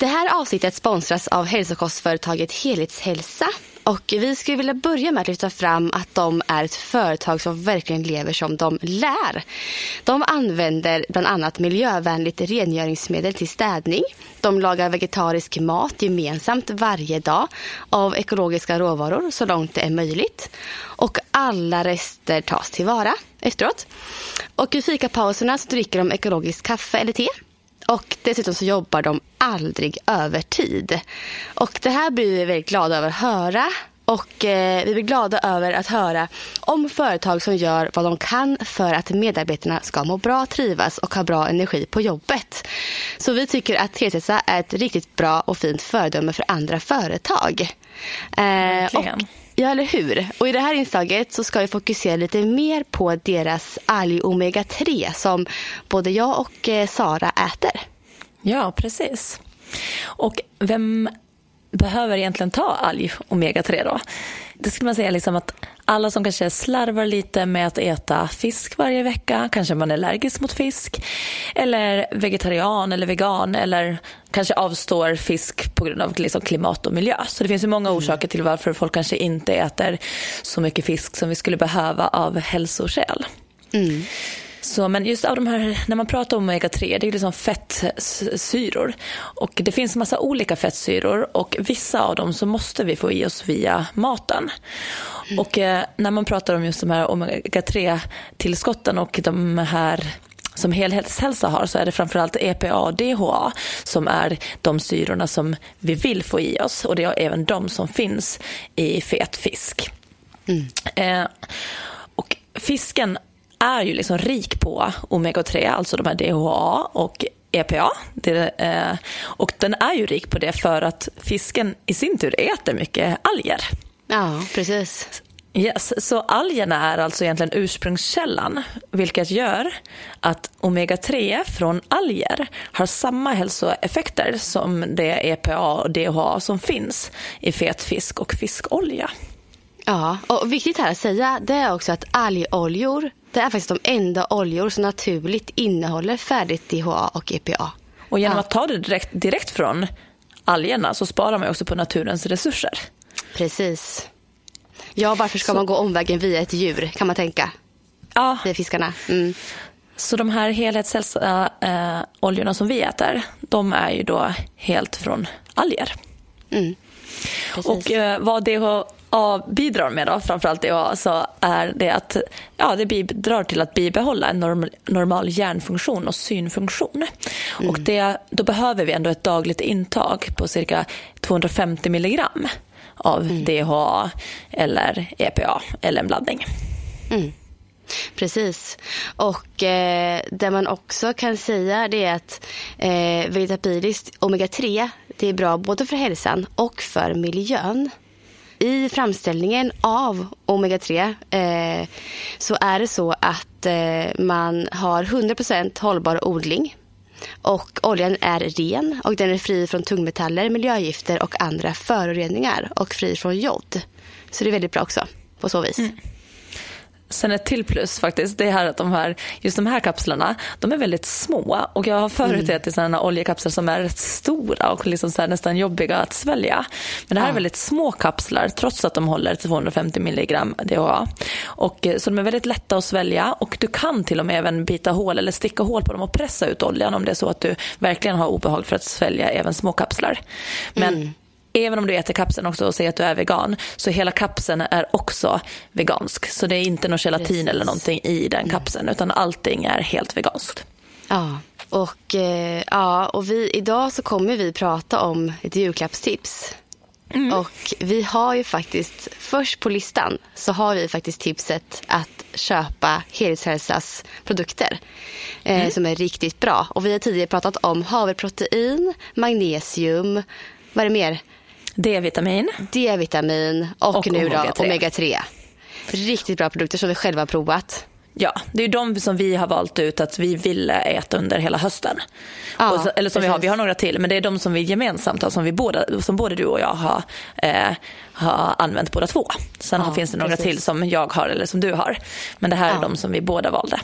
Det här avsnittet sponsras av hälsokostföretaget Helhetshälsa. Och vi skulle vilja börja med att lyfta fram att de är ett företag som verkligen lever som de lär. De använder bland annat miljövänligt rengöringsmedel till städning. De lagar vegetarisk mat gemensamt varje dag av ekologiska råvaror så långt det är möjligt. Och alla rester tas tillvara efteråt. Och i fikapauserna så dricker de ekologiskt kaffe eller te. Och dessutom så jobbar de aldrig övertid. Och det här blir vi väldigt glada över att höra. Och eh, vi blir glada över att höra om företag som gör vad de kan för att medarbetarna ska må bra, trivas och ha bra energi på jobbet. Så vi tycker att Tesa är ett riktigt bra och fint föredöme för andra företag. Eh, och, ja, eller hur? Och i det här inslaget så ska vi fokusera lite mer på deras alg omega 3 som både jag och eh, Sara äter. Ja, precis. Och vem behöver egentligen ta alg omega-3 då? Det skulle man säga liksom att alla som kanske slarvar lite med att äta fisk varje vecka, kanske man är allergisk mot fisk, eller vegetarian eller vegan, eller kanske avstår fisk på grund av liksom klimat och miljö. Så det finns ju många orsaker till varför folk kanske inte äter så mycket fisk som vi skulle behöva av hälsoskäl. Mm. Så, men just av de här, när man pratar om omega-3, det är liksom fettsyror. Och det finns massa olika fettsyror och vissa av dem så måste vi få i oss via maten. Mm. Och eh, när man pratar om just de här omega-3-tillskotten och de här som helhetshälsa har så är det framförallt EPA och DHA som är de syrorna som vi vill få i oss och det är även de som finns i fet fisk. Mm. Eh, och fisken är ju liksom rik på omega-3, alltså de här DHA och EPA. Det, eh, och den är ju rik på det för att fisken i sin tur äter mycket alger. Ja, precis. Yes, så algerna är alltså egentligen ursprungskällan, vilket gör att omega-3 från alger har samma hälsoeffekter som det EPA och DHA som finns i fet fisk och fiskolja. Ja, och viktigt här att säga det är också att algoljor det är faktiskt de enda oljor som naturligt innehåller färdigt DHA och EPA. Och genom ja. att ta det direkt, direkt från algerna så sparar man också på naturens resurser. Precis. Ja, varför ska så. man gå omvägen via ett djur kan man tänka. Ja. Via fiskarna. Mm. Så de här helhetshälsa-oljorna som vi äter, de är ju då helt från alger. Mm. Och eh, vad DHA bidrar med, då, framförallt DHA, så är det att ja, det bidrar till att bibehålla en norm, normal hjärnfunktion och synfunktion. Mm. Och det, då behöver vi ändå ett dagligt intag på cirka 250 milligram av mm. DHA eller EPA eller en blandning. Mm. Precis. Och eh, det man också kan säga det är att eh, vegetabiliskt omega-3 det är bra både för hälsan och för miljön. I framställningen av omega-3 eh, så är det så att eh, man har 100% hållbar odling. Och oljan är ren och den är fri från tungmetaller, miljögifter och andra föroreningar och fri från jod. Så det är väldigt bra också på så vis. Mm. Sen ett till plus faktiskt, det är att de här, just de här kapslarna, de är väldigt små. Och jag har förut mm. ätit sådana oljekapslar som är rätt stora och liksom nästan jobbiga att svälja. Men det här ja. är väldigt små kapslar trots att de håller 250 milligram DHA. Och, eh, så de är väldigt lätta att svälja och du kan till och med även bita hål eller sticka hål på dem och pressa ut oljan om det är så att du verkligen har obehag för att svälja även små kapslar. Men mm även om du äter kapseln också och säger att du är vegan, så hela kapseln är också vegansk. Så det är inte någon gelatin Precis. eller någonting i den kapseln, utan allting är helt veganskt. Ja, och, eh, ja, och vi, idag så kommer vi prata om ett julklappstips. Mm. Och vi har ju faktiskt, först på listan så har vi faktiskt tipset att köpa Helhetshälsas produkter eh, mm. som är riktigt bra. Och vi har tidigare pratat om havreprotein, magnesium, vad är det mer? D-vitamin. D-vitamin och, och nu omega då omega-3. Riktigt bra produkter som vi själva har provat. Ja, det är de som vi har valt ut att vi ville äta under hela hösten. Ja, så, eller som vi har, vi har några till, men det är de som vi gemensamt har, som, vi båda, som både du och jag har, eh, har använt båda två. Sen ja, finns det några precis. till som jag har eller som du har. Men det här ja. är de som vi båda valde.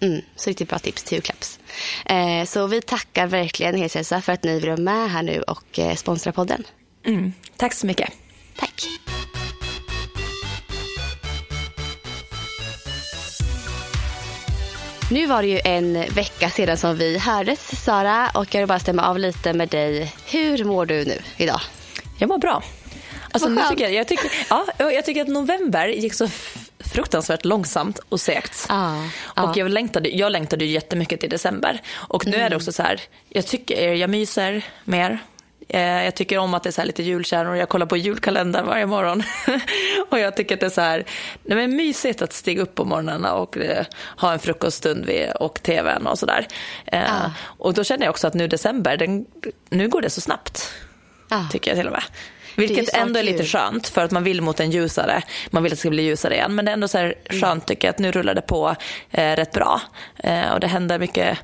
Mm, så riktigt bra tips till julklapps. Eh, så vi tackar verkligen Helshälsa för att ni vill vara med här nu och eh, sponsra podden. Mm, tack så mycket. Tack. Nu var det ju en vecka sedan som vi hördes, Sara. Och jag vill bara stämma av lite med dig. Hur mår du nu idag? Jag mår bra. Alltså, nu tycker jag, jag, tycker, ja, jag tycker att november gick så fruktansvärt långsamt och segt. Ah, och ah. Jag, längtade, jag längtade jättemycket till december. Och nu mm. är det mm. också så här, jag tycker jag myser mer. Eh, jag tycker om att det är så lite julkärnor. Jag kollar på julkalendern varje morgon. och jag tycker att det är så här, det är mysigt att stiga upp på morgnarna och eh, ha en frukoststund vid, och tvn och sådär. Ah. Och då känner jag också att nu december, den, nu går det så snabbt. Ah. Tycker jag till och med. Vilket är ändå är lite skönt för att man vill mot en ljusare, man vill att det ska bli ljusare igen. Men det är ändå så här mm. skönt tycker jag att nu rullar det på eh, rätt bra. Eh, och det händer mycket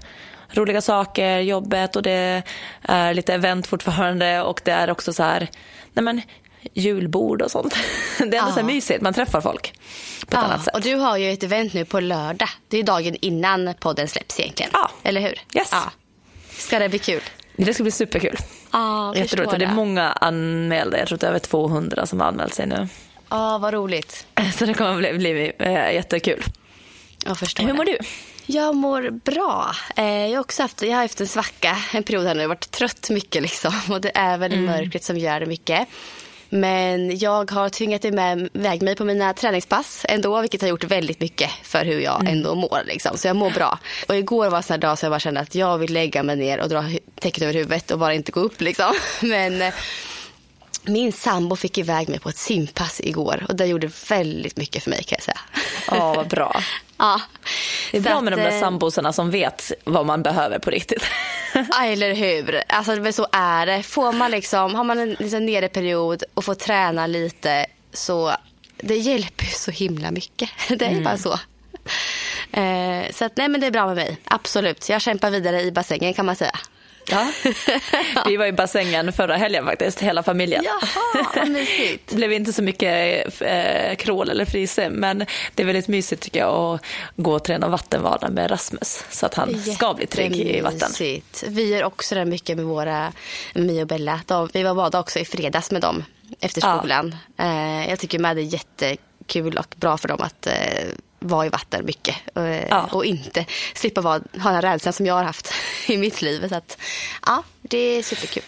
roliga saker, jobbet och det är lite event fortfarande och det är också så här, nej men julbord och sånt. Det är ändå ja. så mysigt, man träffar folk på ett ja, annat sätt. Och du har ju ett event nu på lördag. Det är dagen innan podden släpps egentligen. Ja. Eller hur? Yes. Ja. Ska det bli kul? Det ska bli superkul. Ja, Jätteroligt. Det. det är många anmälda. Jag tror att det är över 200 som har anmält sig nu. Ja, vad roligt. Så det kommer bli, bli äh, jättekul. Jag förstår Hur mår det. du? Jag mår bra. Eh, jag, har också haft, jag har haft en svacka en period här nu. Jag har varit trött mycket liksom. Och det är väl mm. mörkret som gör det mycket. Men jag har tvingat iväg mig på mina träningspass ändå, vilket har gjort väldigt mycket för hur jag mm. ändå mår. Liksom. Så jag mår bra. Och igår var en sån dag så jag bara kände att jag vill lägga mig ner och dra täcket över huvudet och bara inte gå upp. Liksom. Men eh, min sambo fick iväg mig på ett simpass igår och det gjorde väldigt mycket för mig kan jag säga. Ja, vad bra. ja. Det är bra med att, de där eh, sambosarna som vet vad man behöver på riktigt. eller hur. Alltså, så är det. Får man liksom, har man en liksom, nere och får träna lite så det hjälper så himla mycket. Det är mm. bara så. Eh, så att, nej men det är bra med mig. Absolut. Jag kämpar vidare i bassängen kan man säga. Ja. Vi var i bassängen förra helgen faktiskt, hela familjen. Jaha, det blev inte så mycket eh, krål eller fryse, men det är väldigt mysigt tycker jag att gå och träna vattenvada med Rasmus så att han ska bli trygg i vatten. Vi gör också det mycket med våra, Mia och Bella. De, vi var bada också i fredags med dem efter skolan. Ja. Eh, jag tycker med det är jättekul och bra för dem att eh, vara i vatten mycket och, ja. och inte slippa vara, ha den rädslan som jag har haft i mitt liv. Så att, ja, det är superkul.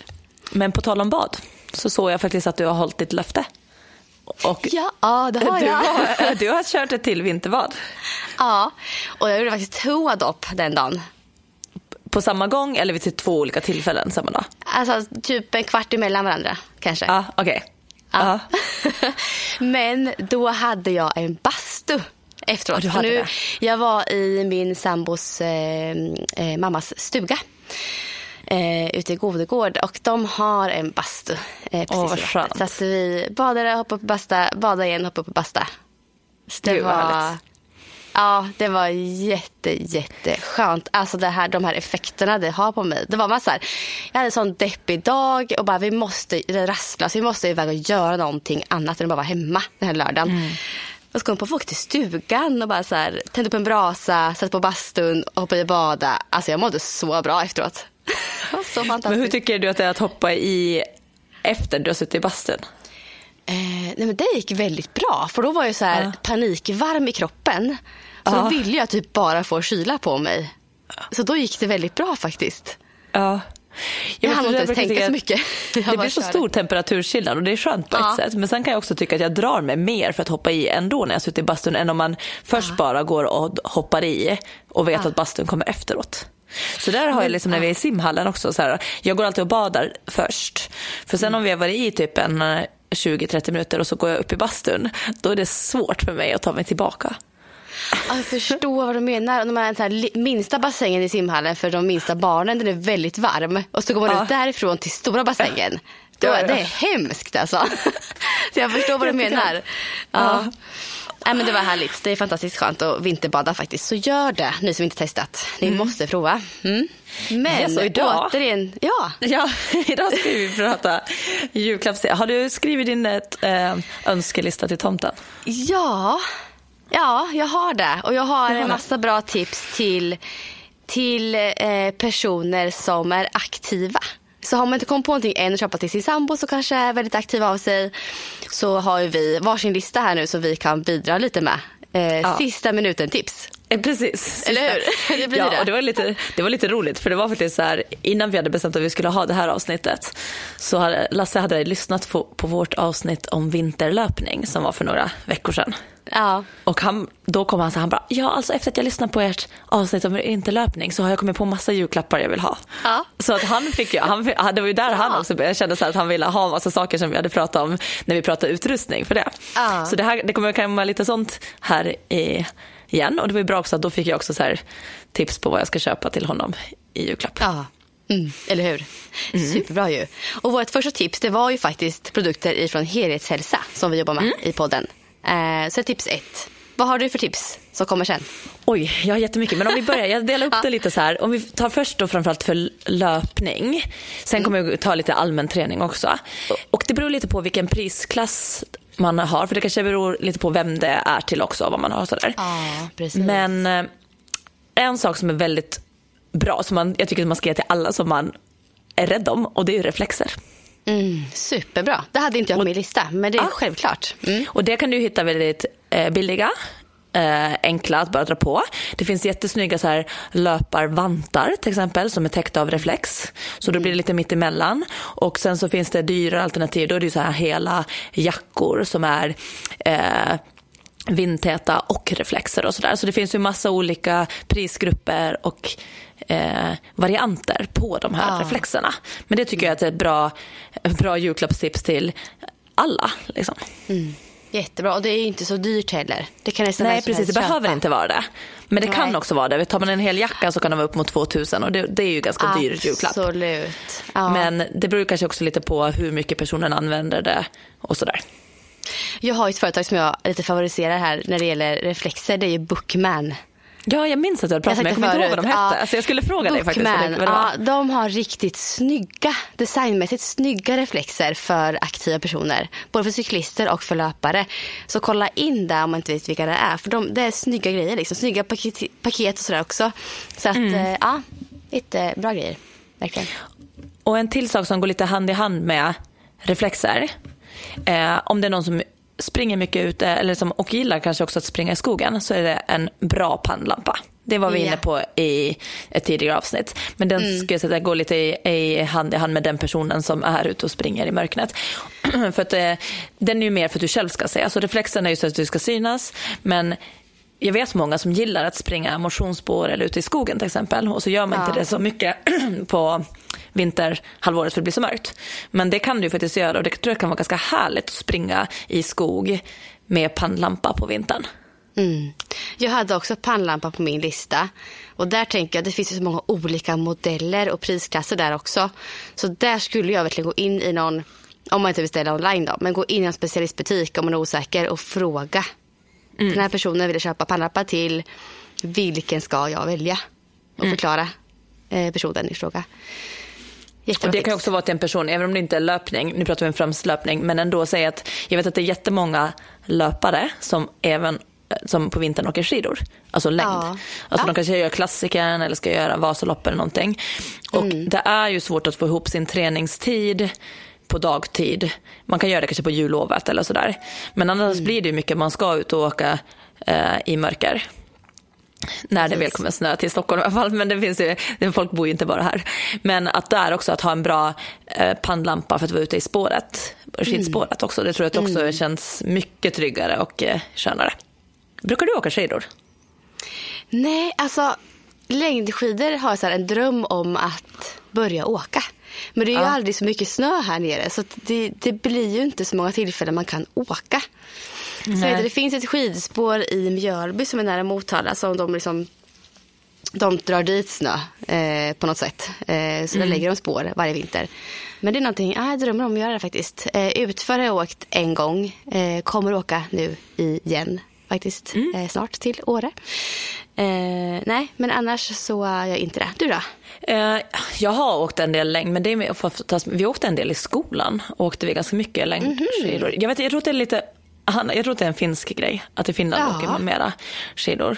Men på tal om bad så såg jag faktiskt att du har hållit ditt löfte. Och ja, det har du jag. Har, du har kört ett till vinterbad. Ja, och jag gjorde faktiskt toadopp den dagen. På samma gång eller vid typ två olika tillfällen samma dag? Alltså typ en kvart emellan varandra kanske. Ja, okej. Okay. Ja. Men då hade jag en bastu efteråt. Ja, nu, jag var i min sambos eh, eh, mammas stuga eh, ute i Godegård och de har en bastu. Eh, precis skönt. Så att vi badade, hoppade på basta, badade igen, hoppade på basta. Det var, ja, det var jätte, jätteskönt. Alltså det här, de här effekterna det har på mig. Det var man så här, jag hade en sån deppig dag och bara vi måste, rastlös, vi måste iväg och göra någonting annat än att bara vara hemma den här lördagen. Mm. Och så kom på folk till stugan och bara så här, tände upp en brasa, satt på bastun och hoppade i bada. Alltså jag mådde så bra efteråt. så fantastiskt. Men hur tycker du att det är att hoppa i efter du har suttit i bastun? Eh, nej men det gick väldigt bra för då var jag så här uh. panikvarm i kroppen. Så uh. då ville jag typ bara få kyla på mig. Så då gick det väldigt bra faktiskt. Ja. Jag, hann inte ens tänka så mycket. det blir så stor temperaturskillnad och det är skönt på ja. ett sätt. Men sen kan jag också tycka att jag drar mig mer för att hoppa i ändå när jag sitter i bastun än om man först ja. bara går och hoppar i och vet ja. att bastun kommer efteråt. Så där har jag liksom när vi är i simhallen också, så här, jag går alltid och badar först. För sen om vi har varit i typ en 20-30 minuter och så går jag upp i bastun, då är det svårt för mig att ta mig tillbaka. Jag förstår vad du menar. De här, här, minsta bassängen i simhallen för de minsta barnen, den är väldigt varm. Och så går man ja. ut därifrån till stora bassängen. Ja, ja. Det är hemskt alltså. Så jag förstår vad du menar. Ja. Nej, men det var härligt. Det är fantastiskt skönt att vinterbada faktiskt. Så gör det, ni som inte testat. Ni mm. måste prova. Mm. Men yes, idag, återigen, ja. ja. Idag ska vi prata julklapps. Har du skrivit din äh, önskelista till tomten? Ja, ja, jag har det. Och jag har en massa bra tips till, till eh, personer som är aktiva. Så har man inte kommit på någonting än att köpa till sin sambo så kanske är väldigt aktiv av sig så har vi varsin lista här nu som vi kan bidra lite med. Eh, ja. Sista minuten-tips. Eh, precis. Eller hur? Det blir ja, det. Och det, var lite, det var lite roligt för det var faktiskt så här innan vi hade bestämt att vi skulle ha det här avsnittet så hade Lasse hade lyssnat på, på vårt avsnitt om vinterlöpning som var för några veckor sedan. Ja. Och han, då kom han så han bara, ja alltså efter att jag lyssnat på ert avsnitt om interlöpning så har jag kommit på massa julklappar jag vill ha. Ja. Så att han fick ju, han, det var ju där ja. han också började känna så att han ville ha massa saker som vi hade pratat om när vi pratade utrustning för det. Ja. Så det, här, det kommer komma lite sånt här i, igen och det var ju bra också att då fick jag också så tips på vad jag ska köpa till honom i julklapp. Ja. Mm, eller hur? Mm. Superbra ju. Och vårt första tips det var ju faktiskt produkter ifrån Helhetshälsa som vi jobbar med mm. i podden. Eh, så tips ett. Vad har du för tips som kommer sen? Oj, jag har jättemycket. Men om vi börjar, jag delar upp det lite så här. Om vi tar först då framförallt för löpning. Sen mm. kommer jag ta lite allmän träning också. Och det beror lite på vilken prisklass man har. För det kanske beror lite på vem det är till också. Vad man har sådär. Ja, precis. Men eh, en sak som är väldigt bra, som man, jag tycker att man ska ge till alla som man är rädd om. Och det är reflexer. Mm, superbra. Det hade inte jag på min lista, men det är ja. självklart. Mm. Och det kan du hitta väldigt eh, billiga. Eh, enkla att bara dra på. Det finns jättesnygga så här löparvantar till exempel som är täckta av reflex. Så då blir det lite mittemellan. Och sen så finns det dyrare alternativ. Då är det så här hela jackor som är eh, vindtäta och reflexer och sådär. Så det finns ju massa olika prisgrupper och eh, varianter på de här ah. reflexerna. Men det tycker jag är ett bra, bra julklappstips till alla. Liksom. Mm. Jättebra. Och det är ju inte så dyrt heller. Det kan nästan Nej, precis. Det köpa. behöver inte vara det. Men det Nej. kan också vara det. Tar man en hel jacka så kan det vara upp mot 2000 och det, det är ju ganska Absolut. dyr julklapp. Absolut. Ja. Men det beror kanske också lite på hur mycket personen använder det och sådär. Jag har ett företag som jag lite favoriserar här när det gäller reflexer. Det är ju Bookman. Ja, jag minns att du hade pratat med Jag kommer inte ihåg vad de hette. Ja. Alltså jag skulle fråga Bookman, dig faktiskt. Ja, de har riktigt snygga, designmässigt snygga reflexer för aktiva personer. Både för cyklister och för löpare. Så kolla in där om man inte vet vilka det är. För de, det är snygga grejer. Liksom. Snygga paket, paket och sådär också. Så att, mm. Eh, ja, jättebra grejer. Verkligen. Och en till sak som går lite hand i hand med reflexer. Eh, om det är någon som springer mycket ute eller som, och gillar kanske också att springa i skogen så är det en bra pannlampa. Det var vi yeah. inne på i ett tidigare avsnitt. Men den mm. ska jag säga går lite i, i, hand i hand med den personen som är ute och springer i mörkret. för att, eh, den är ju mer för att du själv ska se. Alltså reflexen är ju så att du ska synas. Men jag vet många som gillar att springa motionsspår eller ute i skogen till exempel. Och så gör man ja. inte det så mycket på vinterhalvåret för det blir så mörkt. Men det kan du faktiskt göra och det tror jag kan vara ganska härligt att springa i skog med pannlampa på vintern. Mm. Jag hade också pannlampa på min lista. Och där tänker jag, det finns ju så många olika modeller och prisklasser där också. Så där skulle jag verkligen gå in i någon, om man inte vill beställa online då, men gå in i en specialistbutik om man är osäker och fråga. Mm. Den här personen vill köpa pannlampa till, vilken ska jag välja? Och mm. förklara eh, personen i fråga. Och det kan också vara till en person, även om det inte är löpning, nu pratar vi om främst löpning, men ändå säga att jag vet att det är jättemånga löpare som även som på vintern åker skidor. Alltså längd. Ja. Alltså ja. de kanske gör klassikern eller ska göra Vasalopp eller någonting. Och mm. det är ju svårt att få ihop sin träningstid på dagtid. Man kan göra det kanske på jullovet eller sådär. Men annars mm. blir det mycket man ska ut och åka eh, i mörker. När det väl kommer snö till Stockholm i alla fall, men det finns ju, folk bor ju inte bara här. Men att där också att ha en bra eh, pannlampa för att vara ute i spåret, skidspåret mm. också, det tror jag också mm. känns mycket tryggare och eh, skönare. Brukar du åka skidor? Nej, alltså längdskidor har så här en dröm om att börja åka. Men det är ju Ja. aldrig så mycket snö här nere så det, det blir ju inte så många tillfällen man kan åka. Så Nej. du, det finns ett skidspår i Mjölby som är nära Motala som de liksom de drar dit snö eh, på något sätt. Eh, så där lägger de spår varje vinter. Men det är någonting ah, jag drömmer om att göra faktiskt. Eh, utför har jag åkt en gång. Eh, kommer åka nu igen faktiskt. Eh, snart till Åre. Eh, nej, men annars så är jag inte det. Du då? Eh, jag har åkt en del längd, men det är tas- vi åkte en del i skolan. Åkte vi ganska mycket längdskidor. Jag, vet, jag tror att det är lite jag tror att det är en finsk grej, att i Finland Ja. åker man mera skidor.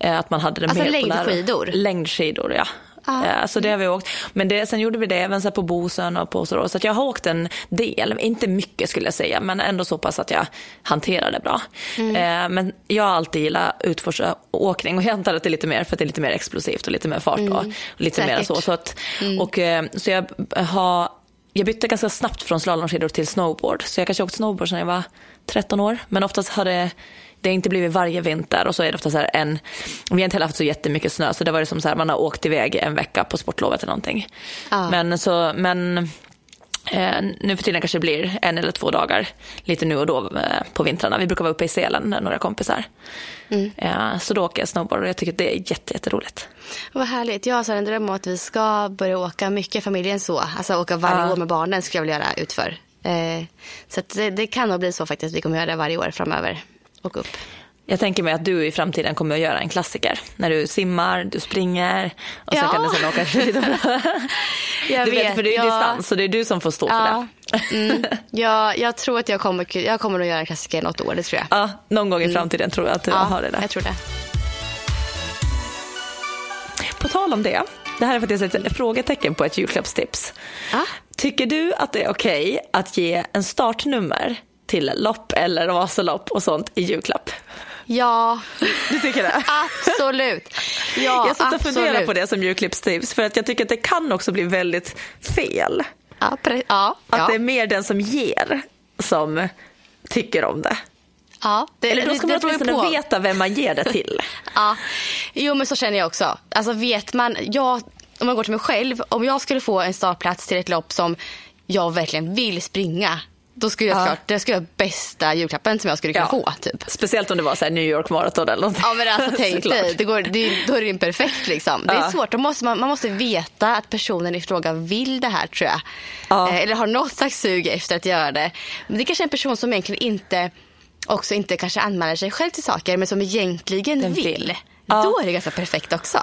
Eh, Att man hade det Alltså mer längdskidor? Längdskidor, ja. Ja. Eh, Så det har vi åkt. Men det, sen gjorde vi det även så på Bosön och på så. Så att jag har åkt en del, inte mycket skulle jag säga, men ändå så pass att jag hanterar det bra. Eh, Men jag har alltid gillat utförsåkning och jag antar att det är lite mer för att det är lite mer explosivt och lite mer fart och lite mer så. Så, att, och, eh, så jag har jag bytte ganska snabbt från slalomskidor till snowboard. Så jag kanske åkt snowboard sedan jag var 13 år. Men oftast har det, det har inte blivit varje vinter. Och så är det ofta så här en, vi har inte heller haft så jättemycket snö. Så det var det som så här, man har åkt iväg en vecka på sportlovet eller någonting. Ja. Men, så, men eh, nu för tiden kanske det blir en eller två dagar. Lite nu och då eh, på vintrarna. Vi brukar vara uppe i Sälen, några kompisar. Eh, så då åker jag snowboard och jag tycker att det är jätte, jätteroligt. Vad härligt. Jag har så en dröm om att vi ska börja åka mycket familjen så. Alltså åka varje Ja. år med barnen skulle jag vilja göra utför. Eh, så det, det kan nog bli så faktiskt. Vi kommer göra det varje år framöver. Och upp. Jag tänker mig att du i framtiden kommer att göra en klassiker. När du simmar, du springer och Ja. kan du sen åka skidor. Jag du vet, för det är jag- distans så det är du som får stå för Ja, det. mm, jag, jag tror att jag kommer, jag kommer att göra en klassiker något år, det tror jag. Ja, någon gång i framtiden tror jag att du Ja, har det där. jag tror det. På tal om det, det här är faktiskt ett frågetecken på ett julklappstips. Ja. Tycker du att det är okej att ge en startnummer till lopp eller Vasalopp och sånt i julklapp? Ja, Du tycker det? absolut. Ja, jag satt och funderade på det som julklappstips för att jag tycker att det kan också bli väldigt fel. Ja, pre- ja, Att ja. det är mer den som ger som tycker om det. ja. Det, Eller då ska man det ju åtminstone veta vem man ger det till. Ja, jo men så känner jag också. Alltså vet man, jag, om jag går till mig själv, om jag skulle få en startplats till ett lopp som jag verkligen vill springa, då skulle jag Ja. klart, det skulle vara bästa julklappen som jag skulle kunna få. Typ. Speciellt om det var så New York Marathon eller någonting. Ja men alltså tänk dig, det går, det, då är det ju perfekt liksom. Det är Ja. svårt, då måste man, man måste veta att personen i fråga vill det här tror jag. Ja. Eh, eller har något slags sug efter att göra det. Men det kanske är en person som egentligen inte, också inte kanske anmäler sig själv till saker, men som egentligen Den vill. vill. Ja. Då är det ganska perfekt också.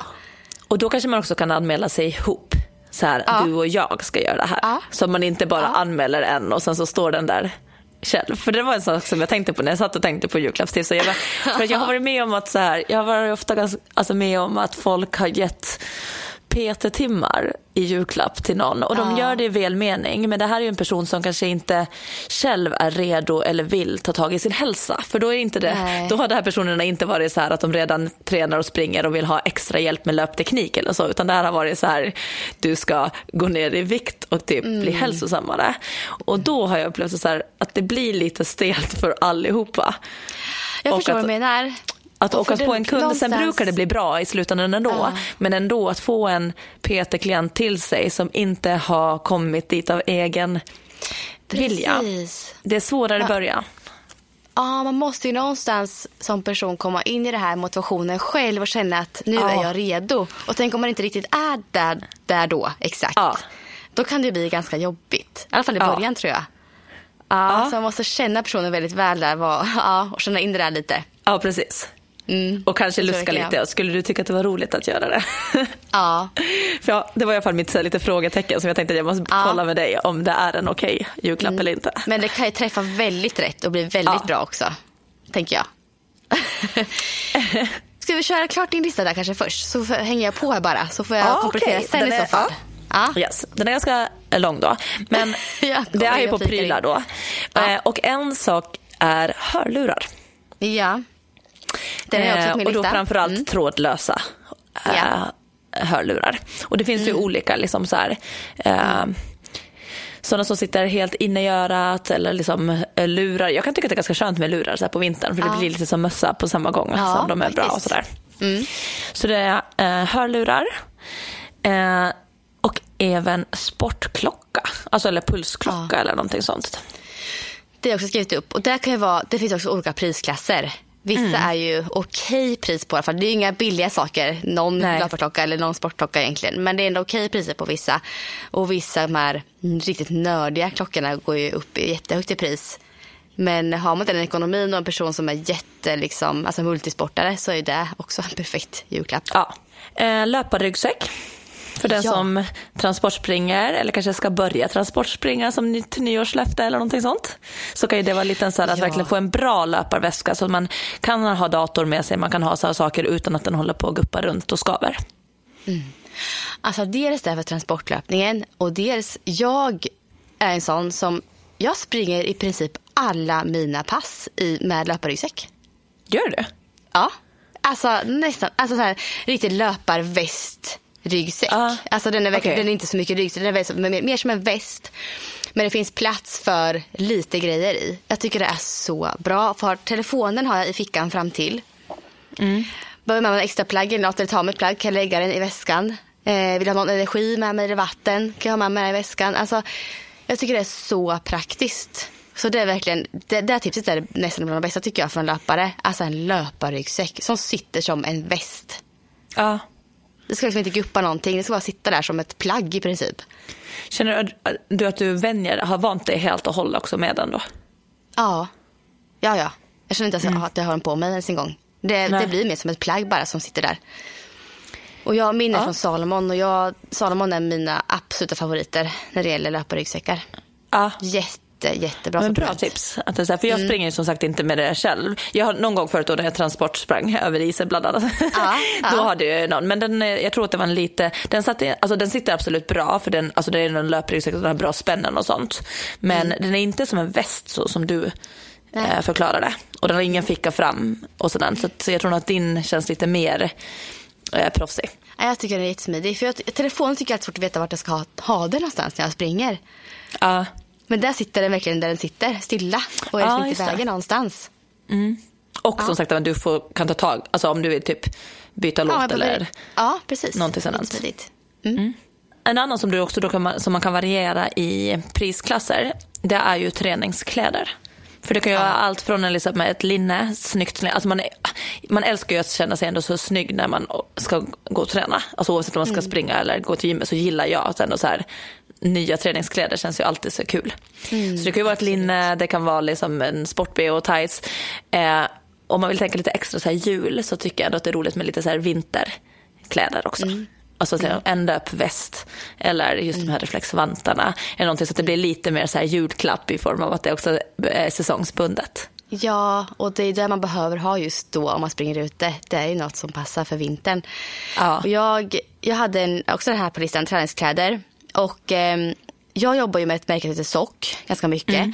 Och då kanske man också kan anmäla sig ihop. Så här, Ja. du och jag ska göra det här. Ja. Så man inte bara Ja. anmäler en och sen så står den där själv. För det var en sak som jag tänkte på när jag satt och tänkte på julklappstips. Jag, för jag har varit med om att så här, jag har varit ofta ganska, alltså med om att folk har gett PT-timmar i julklapp till någon och de Ja. gör det i välmening men det här är ju en person som kanske inte själv är redo eller vill ta tag i sin hälsa för då är inte det, Nej. då har de här personerna inte varit så här att de redan tränar och springer och vill ha extra hjälp med löpteknik eller så utan det här har varit så här du ska gå ner i vikt och typ Mm. bli hälsosammare och då har jag upplevt så här att det blir lite stelt för allihopa. Jag Och förstår att- vad du menar. Att Och åka på en kund, sen brukar det bli bra i slutändan ändå. Ja. Men ändå att få en PT-klient till sig som inte har kommit dit av egen vilja. Precis. Det är svårare i början. Ja, man måste ju någonstans som person komma in i det här motivationen själv och känna att nu Ja. är jag redo. Och tänk om man inte riktigt är där, där då, exakt. Ja. Då kan det bli ganska jobbigt. I alla fall i Ja. början tror jag. Ja, Ja. Så man måste känna personen väldigt väl där ja, och känna in det där lite. Ja, precis. Mm. Och kanske jag luska lite. Skulle du tycka att det var roligt att göra det? Ja. För ja, det var i alla fall mitt så här, lite frågetecken som jag tänkte att jag måste Ja. kolla med dig om det är en okej julklapp eller inte. Men det kan ju träffa väldigt rätt och bli väldigt Ja. bra också. Tänker jag. Ska vi köra klart din lista där kanske först? Så hänger jag på här bara. Så får jag Ja, komplettera okej. sen Den i är- så fall. Ja. Yes. Den är ganska lång då. Men Ja, det är ju jag på prylar då. Ja. Eh, Och en sak är hörlurar. ja. Den är också Eh, på min och då lista. framförallt Mm. trådlösa Ja. hörlurar. Och det finns ju Mm. olika liksom så här, eh, Sådana som sitter helt inne i örat eller liksom eh, lurar. Jag kan tycka att det är ganska skönt med lurar så på vintern för det Ja. blir lite som mössa på samma gång Ja, som de är bra och faktiskt. sådär. Mm. Så det är eh, hörlurar eh, och även sportklocka, alltså eller pulsklocka eller någonting sånt. Det har jag också skrivit upp. Och där kan ju vara, det finns också olika prisklasser. Vissa Mm. är ju okej pris på i alla fall. Det är ju inga billiga saker. Någon löparklocka eller någon sportklocka egentligen. Men det är ändå okej priser på vissa. Och vissa de här riktigt nördiga klockorna går ju upp i jättehögt i pris. Men har man den ekonomin och en person som är jätte, liksom, alltså multisportare så är det också en perfekt julklapp. Ja. Eh, löparryggsäck. För den Ja. som transportspringer eller kanske ska börja transportspringa som ny- till nyårslöfte eller någonting sånt. Så kan ju det vara lite så här att Ja. verkligen få en bra löparväska så att man kan ha dator med sig, man kan ha så här saker utan att den håller på att guppa runt och skaver. Alltså dels därför transportlöpningen och dels jag är en sån som jag springer i princip alla mina pass i, med löparryggsäck. Gör du? Ja, alltså nästan, alltså så här riktigt löparväst ryggsäck. Ja. Alltså den är, verkligen, Okej. den är inte så mycket ryggsäck, den är mer, mer som en väst. Men det finns plats för lite grejer i. Jag tycker det är så bra. För telefonen har jag i fickan fram till. Mm. Behöver man en extra plagg eller något eller ta med plagg kan jag lägga den i väskan. Eh, vill jag ha någon energi med mig eller vatten kan jag ha med mig den i väskan. Alltså, jag tycker det är så praktiskt. Så det är verkligen, det, det här tipset är nästan bland de bästa tycker jag från löpare. Alltså en löparryggsäck som sitter som en väst. Ja. Det ska liksom inte guppa någonting, det ska bara sitta där som ett plagg i princip. Känner du att du vänjer, har vant dig helt och hållet också med den då? Ja, ja, ja. Jag känner inte ens att jag har den på mig ens en gång. Det, det blir mer som ett plagg bara som sitter där. Och jag har Ja. från Salomon och jag, Salomon är mina absoluta favoriter när det gäller löparryggsäckar. Ja. Jätte, jättebra Men bra tips. Att det så här, för Mm. jag springer ju som sagt inte med det själv. Jag har någon gång förut då när jag transportsprang över isen bland annat. Ja, ja. då hade jag någon. Men den, eh, jag tror att det var en lite, den, satt, alltså den sitter absolut bra för den, alltså det är en löpryggsäck och den har bra spännen och sånt. Men den är inte som en väst så som du Mm. Nej. eh, förklarade. Och den har ingen ficka fram och sådär. Så att, jag tror nog att din känns lite mer eh, proffsig. Ja, jag tycker den är jättesmidig. För jag, telefonen tycker jag är svårt att veta vart jag ska ha, ha den någonstans när jag springer. Ja. Men där sitter den verkligen där den sitter, stilla. Och är Ja, liksom inte vägen någonstans. Och som sagt, du får, kan ta tag, alltså om du vill typ byta låt eller Ja, precis. någonting sådant. Jättesmidigt. En annan som, du också då kan, som man kan variera i prisklasser, det är ju träningskläder. För det kan ju vara allt från en, liksom, ett linne, snyggt linne. Alltså man, är, man älskar ju att känna sig ändå så snygg när man ska gå och träna. Alltså oavsett om man ska springa eller gå till gymmet så gillar jag att ändå så här, nya träningskläder känns ju alltid så kul. så det kan ju vara ett linne, det kan vara liksom en sport och tights. Eh, om man vill tänka lite extra så här jul så tycker jag ändå att det är roligt med lite så här vinterkläder också. Alltså så här, ända upp väst eller just de här reflexvantarna. Eller någonting så att det blir lite mer så här julklapp i form av att det också är säsongsbundet. Ja, och det är det man behöver ha just då om man springer ute. Det är ju något som passar för vintern. Ja. Och jag, jag hade en, också den här på listan, träningskläder. Och ehm, jag jobbar ju med ett märke som heter Sock ganska mycket.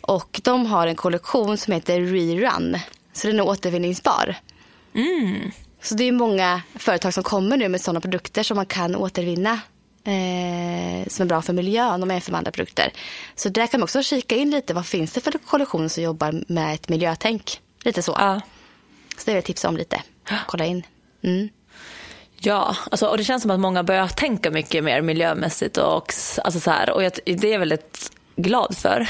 Och de har en kollektion som heter Rerun. Så den är återvinningsbar. Så det är många företag som kommer nu med sådana produkter som man kan återvinna. Eh, som är bra för miljön och med för andra produkter. Så där kan man också kika in lite. Vad finns det för kollektion som jobbar med ett miljötänk? Lite så. Ja. Så det vill jag tipsa om lite. Kolla in. Mm. Ja, alltså, och det känns som att många börjar tänka mycket mer miljömässigt och, alltså, så här, och jag, det är väldigt glad för.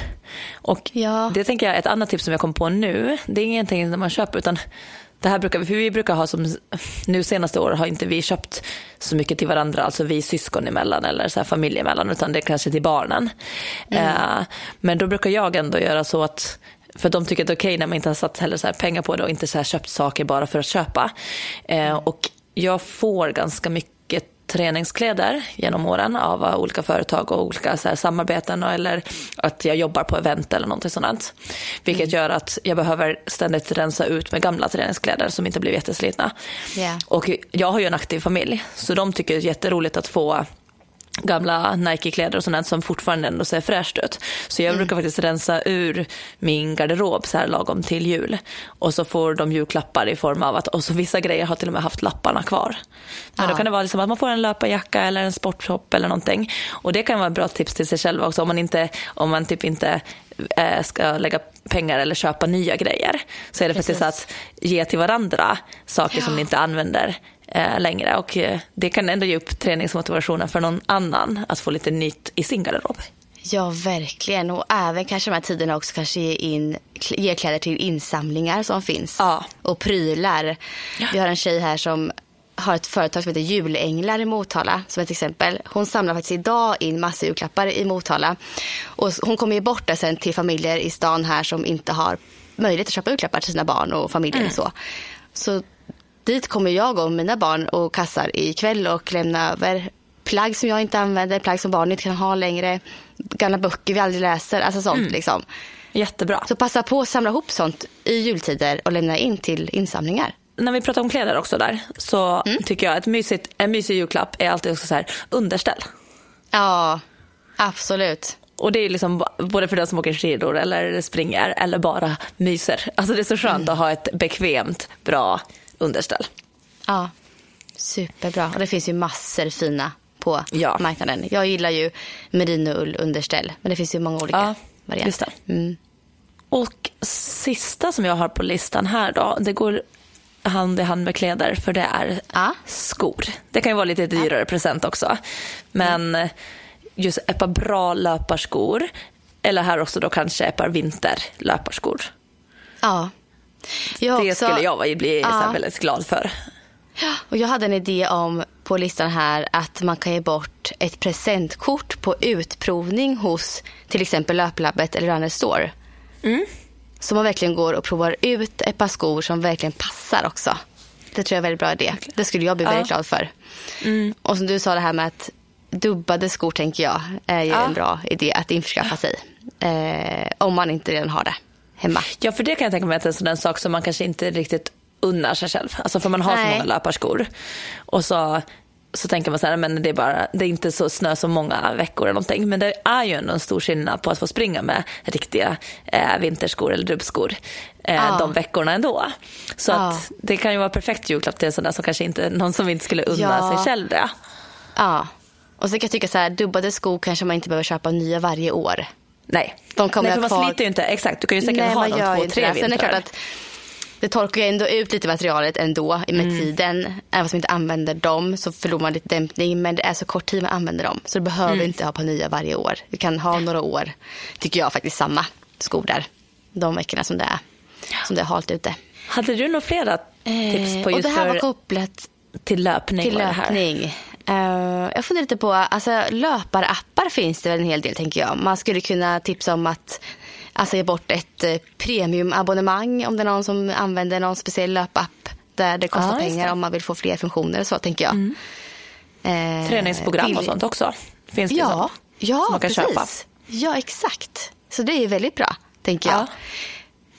Och Ja. det tänker jag, ett annat tips som jag kom på nu, det är ingenting som man köper utan det här brukar vi, för vi brukar ha som, nu senaste år har inte vi köpt så mycket till varandra, alltså vi syskon emellan eller så här familj emellan, utan det är kanske till barnen. Eh, men då brukar jag ändå göra så att för de tycker att det är okej när man inte har satt heller så här pengar på det och inte så köpt saker bara för att köpa. Eh, och jag får ganska mycket träningskläder genom åren av olika företag och olika så här, samarbeten eller att jag jobbar på event eller någonting sådant. Vilket gör att jag behöver ständigt rensa ut med gamla träningskläder som inte blir jätteslitna. Ja. Och jag har ju en aktiv familj så de tycker det är jätteroligt att få gamla Nike-kläder och sånt som fortfarande ändå ser fräscht ut. Så jag mm. brukar faktiskt rensa ur min garderob så här lagom till jul. Och så får de julklappar i form av att, och så vissa grejer har till och med haft lapparna kvar. Men ja. då kan det vara liksom att man får en löparjacka eller en sportshop eller någonting. Och det kan vara ett bra tips till sig själv också om man, inte, om man typ inte äh, ska lägga pengar eller köpa nya grejer. Så är det Precis. faktiskt att ge till varandra saker ja. som ni inte använder eh, längre. Och eh, det kan ändå ge upp träningsmotivationen för någon annan att få lite nytt i sin garderob. Ja, verkligen. Och även kanske de här tiderna också kanske ge, in, ge kläder till insamlingar som finns. Ja. Och prylar. Ja. Vi har en tjej här som har ett företag som heter Julänglar i Motala som ett exempel. Hon samlar faktiskt idag in massa julklappar i Motala. Och hon kommer ge bort det sen till familjer i stan här som inte har möjlighet att köpa julklappar till sina barn och familjer mm. och så. Så Dit kommer jag och mina barn och kassar ikväll och lämna över plagg som jag inte använder, plagg som barn inte kan ha längre, gamla böcker vi aldrig läser, alltså sånt mm. liksom. Jättebra. Så passa på att samla ihop sånt i jultider och lämna in till insamlingar. När vi pratar om kläder också där så mm. tycker jag att mysigt, en mysig julklapp är alltid också så här underställ. Ja, absolut. Och det är liksom både för den som åker skidor eller springer eller bara myser. Alltså det är så skönt mm. att ha ett bekvämt, bra underställ. Ja, superbra. Och det finns ju massor fina på ja. marknaden. Jag gillar ju merinoull underställ, men det finns ju många olika ja, varianter. Mm. Och sista som jag har på listan här då, det går hand i hand med kläder för det är ja. skor. Det kan ju vara lite dyrare ja. present också. Men mm. just ett par bra löparskor eller här också då kanske ett par vinterlöparskor. Ja, jag det skulle jag bli ja. väldigt glad för. Och jag hade en idé om på listan här att man kan ge bort ett presentkort på utprovning hos till exempel Löplabbet eller Runner Store. Mm. Så man verkligen går och provar ut ett par skor som verkligen passar också. Det tror jag är en väldigt bra idé. Det skulle jag bli väldigt ja. glad för. Mm. Och som du sa det här med att dubbade skor tänker jag är ju ja. en bra idé att införskaffa sig. Eh, om man inte redan har det hemma. Ja, för det kan jag tänka mig att det är en sån sak som man kanske inte riktigt unnar sig själv. Alltså för man har Nej. så många löparskor. Och så, så tänker man så här, men det är, bara, det är inte så snö så många veckor eller någonting. Men det är ju ändå en stor skillnad på att få springa med riktiga eh, vinterskor eller dubbskor eh, ja. de veckorna ändå. Så ja. att det kan ju vara perfekt julklapp till en sån där som kanske inte, någon som inte skulle unna ja. sig själv det. Ja, och så kan jag tycka så här, dubbade skor kanske man inte behöver köpa nya varje år. Nej, de kommer Nej för man kvar... sliter ju inte. Exakt, du kan ju säkert Nej, ha dem två, tre vintrar. Sen är det klart att det torkar ju ändå ut lite materialet ändå med mm. tiden. Även om man inte använder dem så förlorar man lite dämpning. Men det är så kort tid man använder dem. Så du behöver mm. inte ha på nya varje år. Du kan ha några år, tycker jag faktiskt, samma skor där. De veckorna som det är, som det är halt ute. Hade du några flera tips på just eh, och det här var kopplat till löpning? Till löpning. Uh, jag funderar lite på, alltså löparappar finns det väl en hel del tänker jag. Man skulle kunna tipsa om att alltså, ge bort ett uh, premiumabonnemang om det är någon som använder någon speciell löpapp där det kostar ah, pengar det. om man vill få fler funktioner så tänker jag. Mm. Uh, Träningsprogram till... och sånt också finns det ja, som, ja, som man kan precis. köpa. Ja, exakt. Så det är väldigt bra, tänker jag. Ja.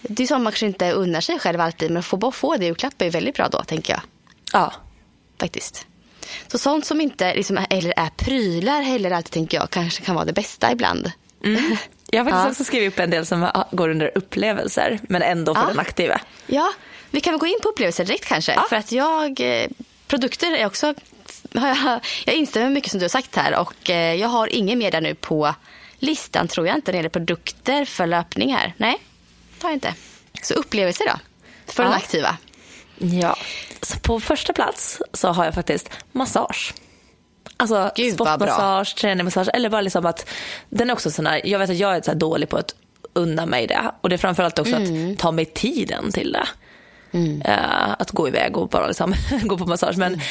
Det är som man kanske inte unnar sig själv alltid, men att få, få det i julklapp är väldigt bra då, tänker jag. Ja. Faktiskt. Så sånt som inte liksom, eller är prylar heller alltid tänker jag kanske kan vara det bästa ibland. Mm. Jag har faktiskt ja. också skrivit upp en del som går under upplevelser men ändå för ja. den aktiva. Ja, vi kan väl gå in på upplevelser direkt kanske. Ja. För att jag, eh, produkter är också, jag instämmer mycket som du har sagt här och eh, jag har ingen mer där nu på listan tror jag inte när det gäller produkter för löpning här. Nej, det har jag inte. Så upplevelser då, för den aktiva. Ja, så på första plats så har jag faktiskt massage. Alltså sportmassage, träningsmassage eller bara liksom att den är också sån här, jag vet att jag är så dålig på att unna mig det och det är framförallt också mm. att ta mig tiden till det. Mm. Uh, att gå iväg och bara liksom gå på massage. Men mm.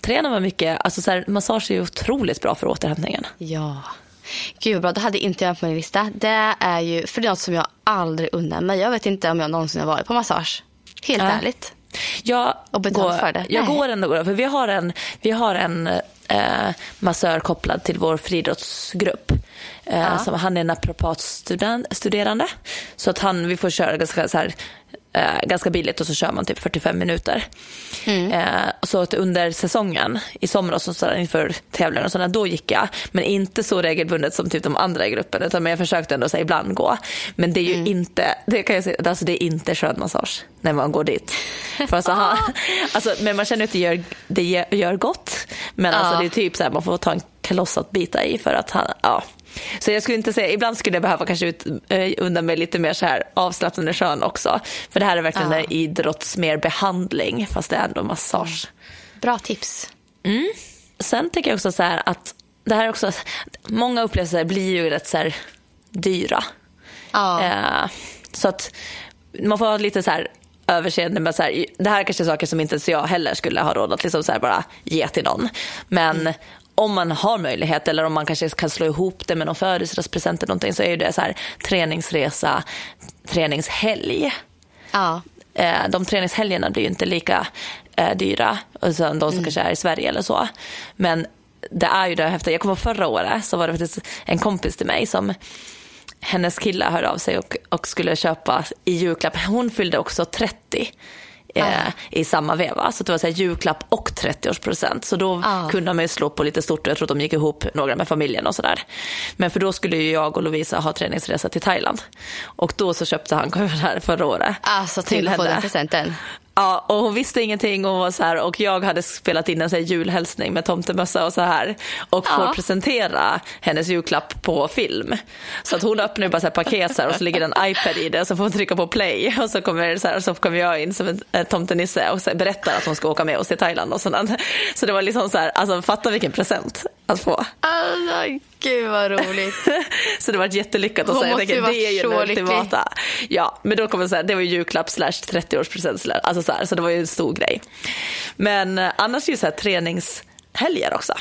tränar man mycket, alltså så här, massage är ju otroligt bra för återhämtningen. Ja. Gud vad bra, det hade inte jag på min lista. Det är ju, för det är något som jag aldrig unnar mig. Jag vet inte om jag någonsin har varit på massage. Helt ja. ärligt. Jag, går, jag går ändå, för vi har en, vi har en eh, massör kopplad till vår friidrottsgrupp. Eh, ja. som, han är naprapatstuderande. Så att han, vi får köra ganska så här, eh, ganska billigt och så kör man typ 45 minuter. Eh, så att under säsongen, i somras och sådär, inför tävlingar och sådär, då gick jag. Men inte så regelbundet som typ de andra i gruppen, utan jag försökte ändå så ibland gå. Men det är ju inte, det kan jag säga, alltså det är inte skön massage när man går dit. För alltså, han, alltså, men man känner att det gör, det gör, gott. Men alltså, Ja. det är typ så här, man får ta en kaloss att bita i för att han, ja. Så jag skulle inte säga, ibland skulle jag behöva kanske ut, eh, undan mig lite mer så här avslappnande skön också. För det här är verkligen Ja. en idrotts mer behandling fast det är ändå massage. Bra tips. Sen tänker jag också så här att det här är också, många upplevelser blir ju rätt så här dyra. Ja. Eh, så att man får ha lite så här överseende med så här, det här är kanske saker som inte ens jag heller skulle ha råd att liksom så bara ge till någon. Men om man har möjlighet eller om man kanske kan slå ihop det med någon födelsedagspresent eller någonting så är ju det så här träningsresa, träningshelg. ja. Eh, de träningshelgerna blir ju inte lika eh, dyra som de som kanske är i Sverige eller så. Men det är ju det häftiga. Jag kommer förra året så var det faktiskt en kompis till mig som hennes kille hörde av sig och, och skulle köpa i julklapp. Hon fyllde också 30 eh, i samma veva. Så det var så här julklapp och 30-årspresent. Så då Ja. kunde man ju slå på lite stort. Jag tror att de gick ihop några med familjen och sådär. Men för då skulle ju jag och Lovisa ha träningsresa till Thailand. Och då så köpte han kommer här förra året. Alltså till att få den presenten. Ja, och hon visste ingenting och, var så här, och jag hade spelat in en så här julhälsning med tomtemössa och så här och får Ja. presentera hennes julklapp på film. Så att hon öppnar bara så här paket så här, och så ligger det en iPad i det och så får hon trycka på play och så kommer, så här, så kommer jag in som en eh, tomtenisse och så berättar att hon ska åka med oss till Thailand och sådant. Så det var liksom så här, alltså fatta vilken present att få. Alltså, gud vad roligt. Så det var jättelyckat. Och Hon så jag måste ju tänker, det är ju så den ultimata. Ja, men då kommer jag säga, det var ju julklapp slash 30-årspresent. slash- Alltså så, här, så det var ju en stor grej. Men eh, annars är det ju så här träningshelger också.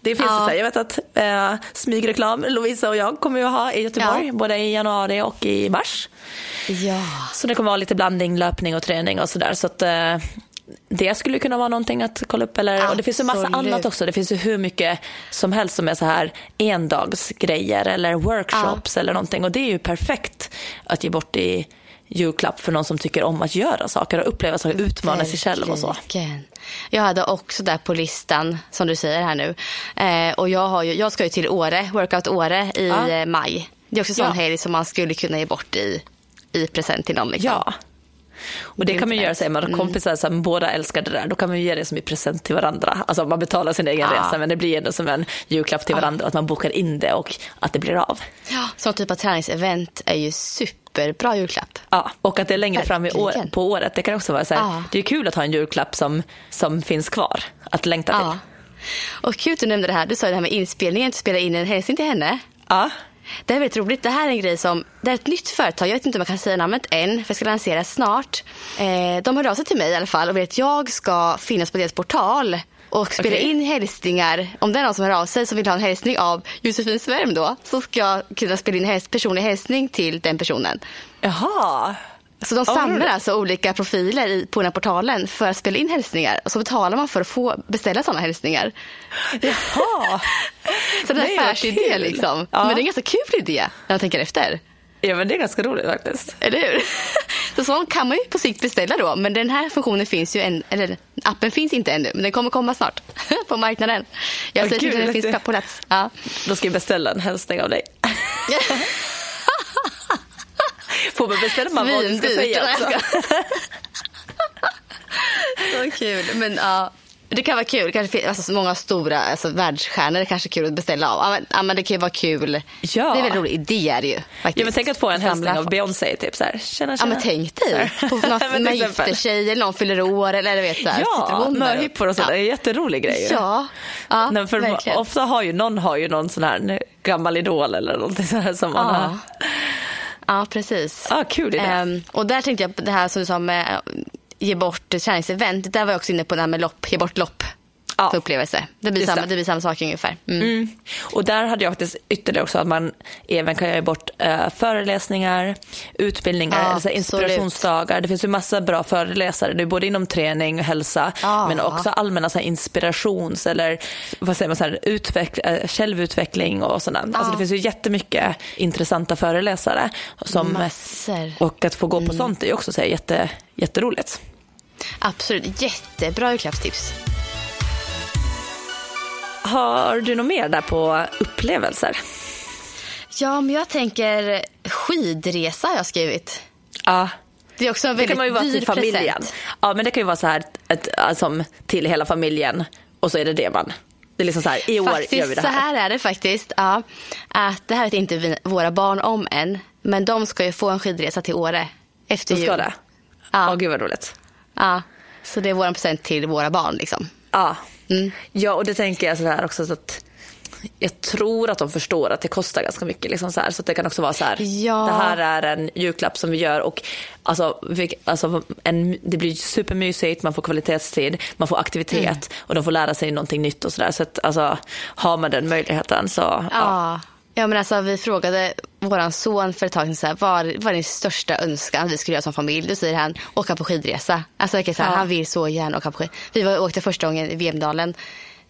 Det finns Ja. så här, jag vet att eh, smygreklam, Lovisa och jag kommer ju ha i Göteborg, Ja. både i januari och i mars. Ja. Så det kommer vara lite blandning, löpning och träning och sådär. Så att eh, det skulle kunna vara någonting att kolla upp. Eller, och det finns ju massa annat också. Det finns ju hur mycket som helst som är så här endagsgrejer eller workshops eller någonting. Och det är ju perfekt att ge bort i julklapp för någon som tycker om att göra saker och uppleva saker, utmana sig själv och så. Jag hade också där på listan, som du säger här nu. Eh, och jag, har ju, jag ska ju till Åre, Workout Åre i Ja. eh, maj. Det är också en sån Ja. helg som man skulle kunna ge bort i, i present till någon. Liksom. Ja. Och det kan man ju göra, säger man, Mm. kompisar som båda älskar det där, då kan man ju ge det som i present till varandra. Alltså man betalar sin egen Ja. resa men det blir ändå som en julklapp till varandra, att man bokar in det och att det blir av. Ja. Sån typ av träningsevent är ju superbra julklapp. Ja, och att det är längre fram i år, Verkligen. på året. Det kan också vara så här, Ja. det är kul att ha en julklapp som, som finns kvar att längta till. Ja. Och kul att du nämnde det här. Du sa det här med inspelningen, att spela in en hälsning till henne. Ja. Det är väldigt roligt. Det här är en grej som, det är ett nytt företag, jag vet inte om jag kan säga namnet än, för jag ska lansera snart. Eh, de hörde av sig till mig i alla fall och vill att jag ska finnas på deras portal och spela Okej. in hälsningar. Om det är någon som hör av sig som vill ha en hälsning av Josefin Svärm då, så ska jag kunna spela in häls- personlig hälsning till den personen. Jaha. Så de vad samlar alltså olika profiler i, på den här portalen för att spela in hälsningar och så betalar man för att få beställa sådana hälsningar. Jaha. Så det är en affärsidé liksom. Ja. Men det är en ganska kul idé när man tänker efter. Ja men det är ganska roligt faktiskt. Eller hur? Så sånt kan man ju på sikt beställa då. Men den här funktionen finns ju, än, eller appen finns inte ännu. Men den kommer komma snart på marknaden. Jag säger gud, att den finns på plats. Ja. Då ska jag beställa en hälsning av dig. Får man beställa man vad du ska säga Nej, jag också? Så kul. Men ja, det kan vara kul. Kanske finns- alltså, så många stora alltså, världsstjärnor är kanske kul att beställa av. Ja, men, ja, det kan ju vara kul. Ja. Det är en väldigt rolig idé är det ju. Faktiskt. Ja men tänk att få en hälsning av. Beyoncé typ så här. Tjena Ja tjena. men tänk dig. På till man gifter sig eller någon fyller år eller vet så här, Ja, möhippor och sånt. Det är en jätterolig grej. ju. Ja, ja Nej, för verkligen. ofta har ju någon har ju någon sån här gammal idol eller någonting så här som man Ja. har. Ja, precis. Ja, kul. Ehm, och där tänkte jag på det här som du sa med eh, ge bort träningsevent. Där var jag också inne på det här med lopp, ge bort lopp. Ja. för upplevelse. Det blir, samma, det. det blir samma sak ungefär. Mm. Mm. Och där hade jag faktiskt ytterligare också att man även kan göra bort uh, föreläsningar, utbildningar, ja, alltså inspirationsdagar. Det finns ju massa bra föreläsare, det är både inom träning och hälsa, ja. men också allmänna så här, inspirations eller vad säger man, så här, utveck, uh, självutveckling och sådant. Alltså, det finns ju jättemycket intressanta föreläsare. Som, Massor. Och att få gå på mm. sånt är ju också så här, jätte, jätteroligt. Absolut, jättebra julklappstips. Har du något mer där på upplevelser? Ja, men jag tänker skidresa har jag skrivit. Ja. Det är också en väldigt det kan man ju vara till familjen. Present. Ja, men det kan ju vara så här ett, alltså, till hela familjen och så är det det man det är liksom så här, i år faktiskt, gör vi det här. Så här är det faktiskt. Ja, att det här vet inte vi, våra barn om än. Men de ska ju få en skidresa till Åre efter jul. De ska det? Ja. Åh, gud vad roligt. Ja, så det är vår present till våra barn liksom. Ja, mm. ja och det tänker jag så här också så att jag tror att de förstår att det kostar ganska mycket. Liksom så, här, så det kan också vara så här, ja. det här är en julklapp som vi gör och alltså, vi, alltså en, det blir supermysigt, man får kvalitetstid, man får aktivitet mm. och de får lära sig någonting nytt och sådär. Så att alltså, har man den möjligheten så ja. ja. Ja, men alltså, vi frågade vår son för ett tag sedan så här, vad, är din största önskan vi skulle göra som familj? Då säger han åka på skidresa. Alltså, så här, ja. Han vill så gärna åka på skidresa. Vi var, åkte första gången i Vemdalen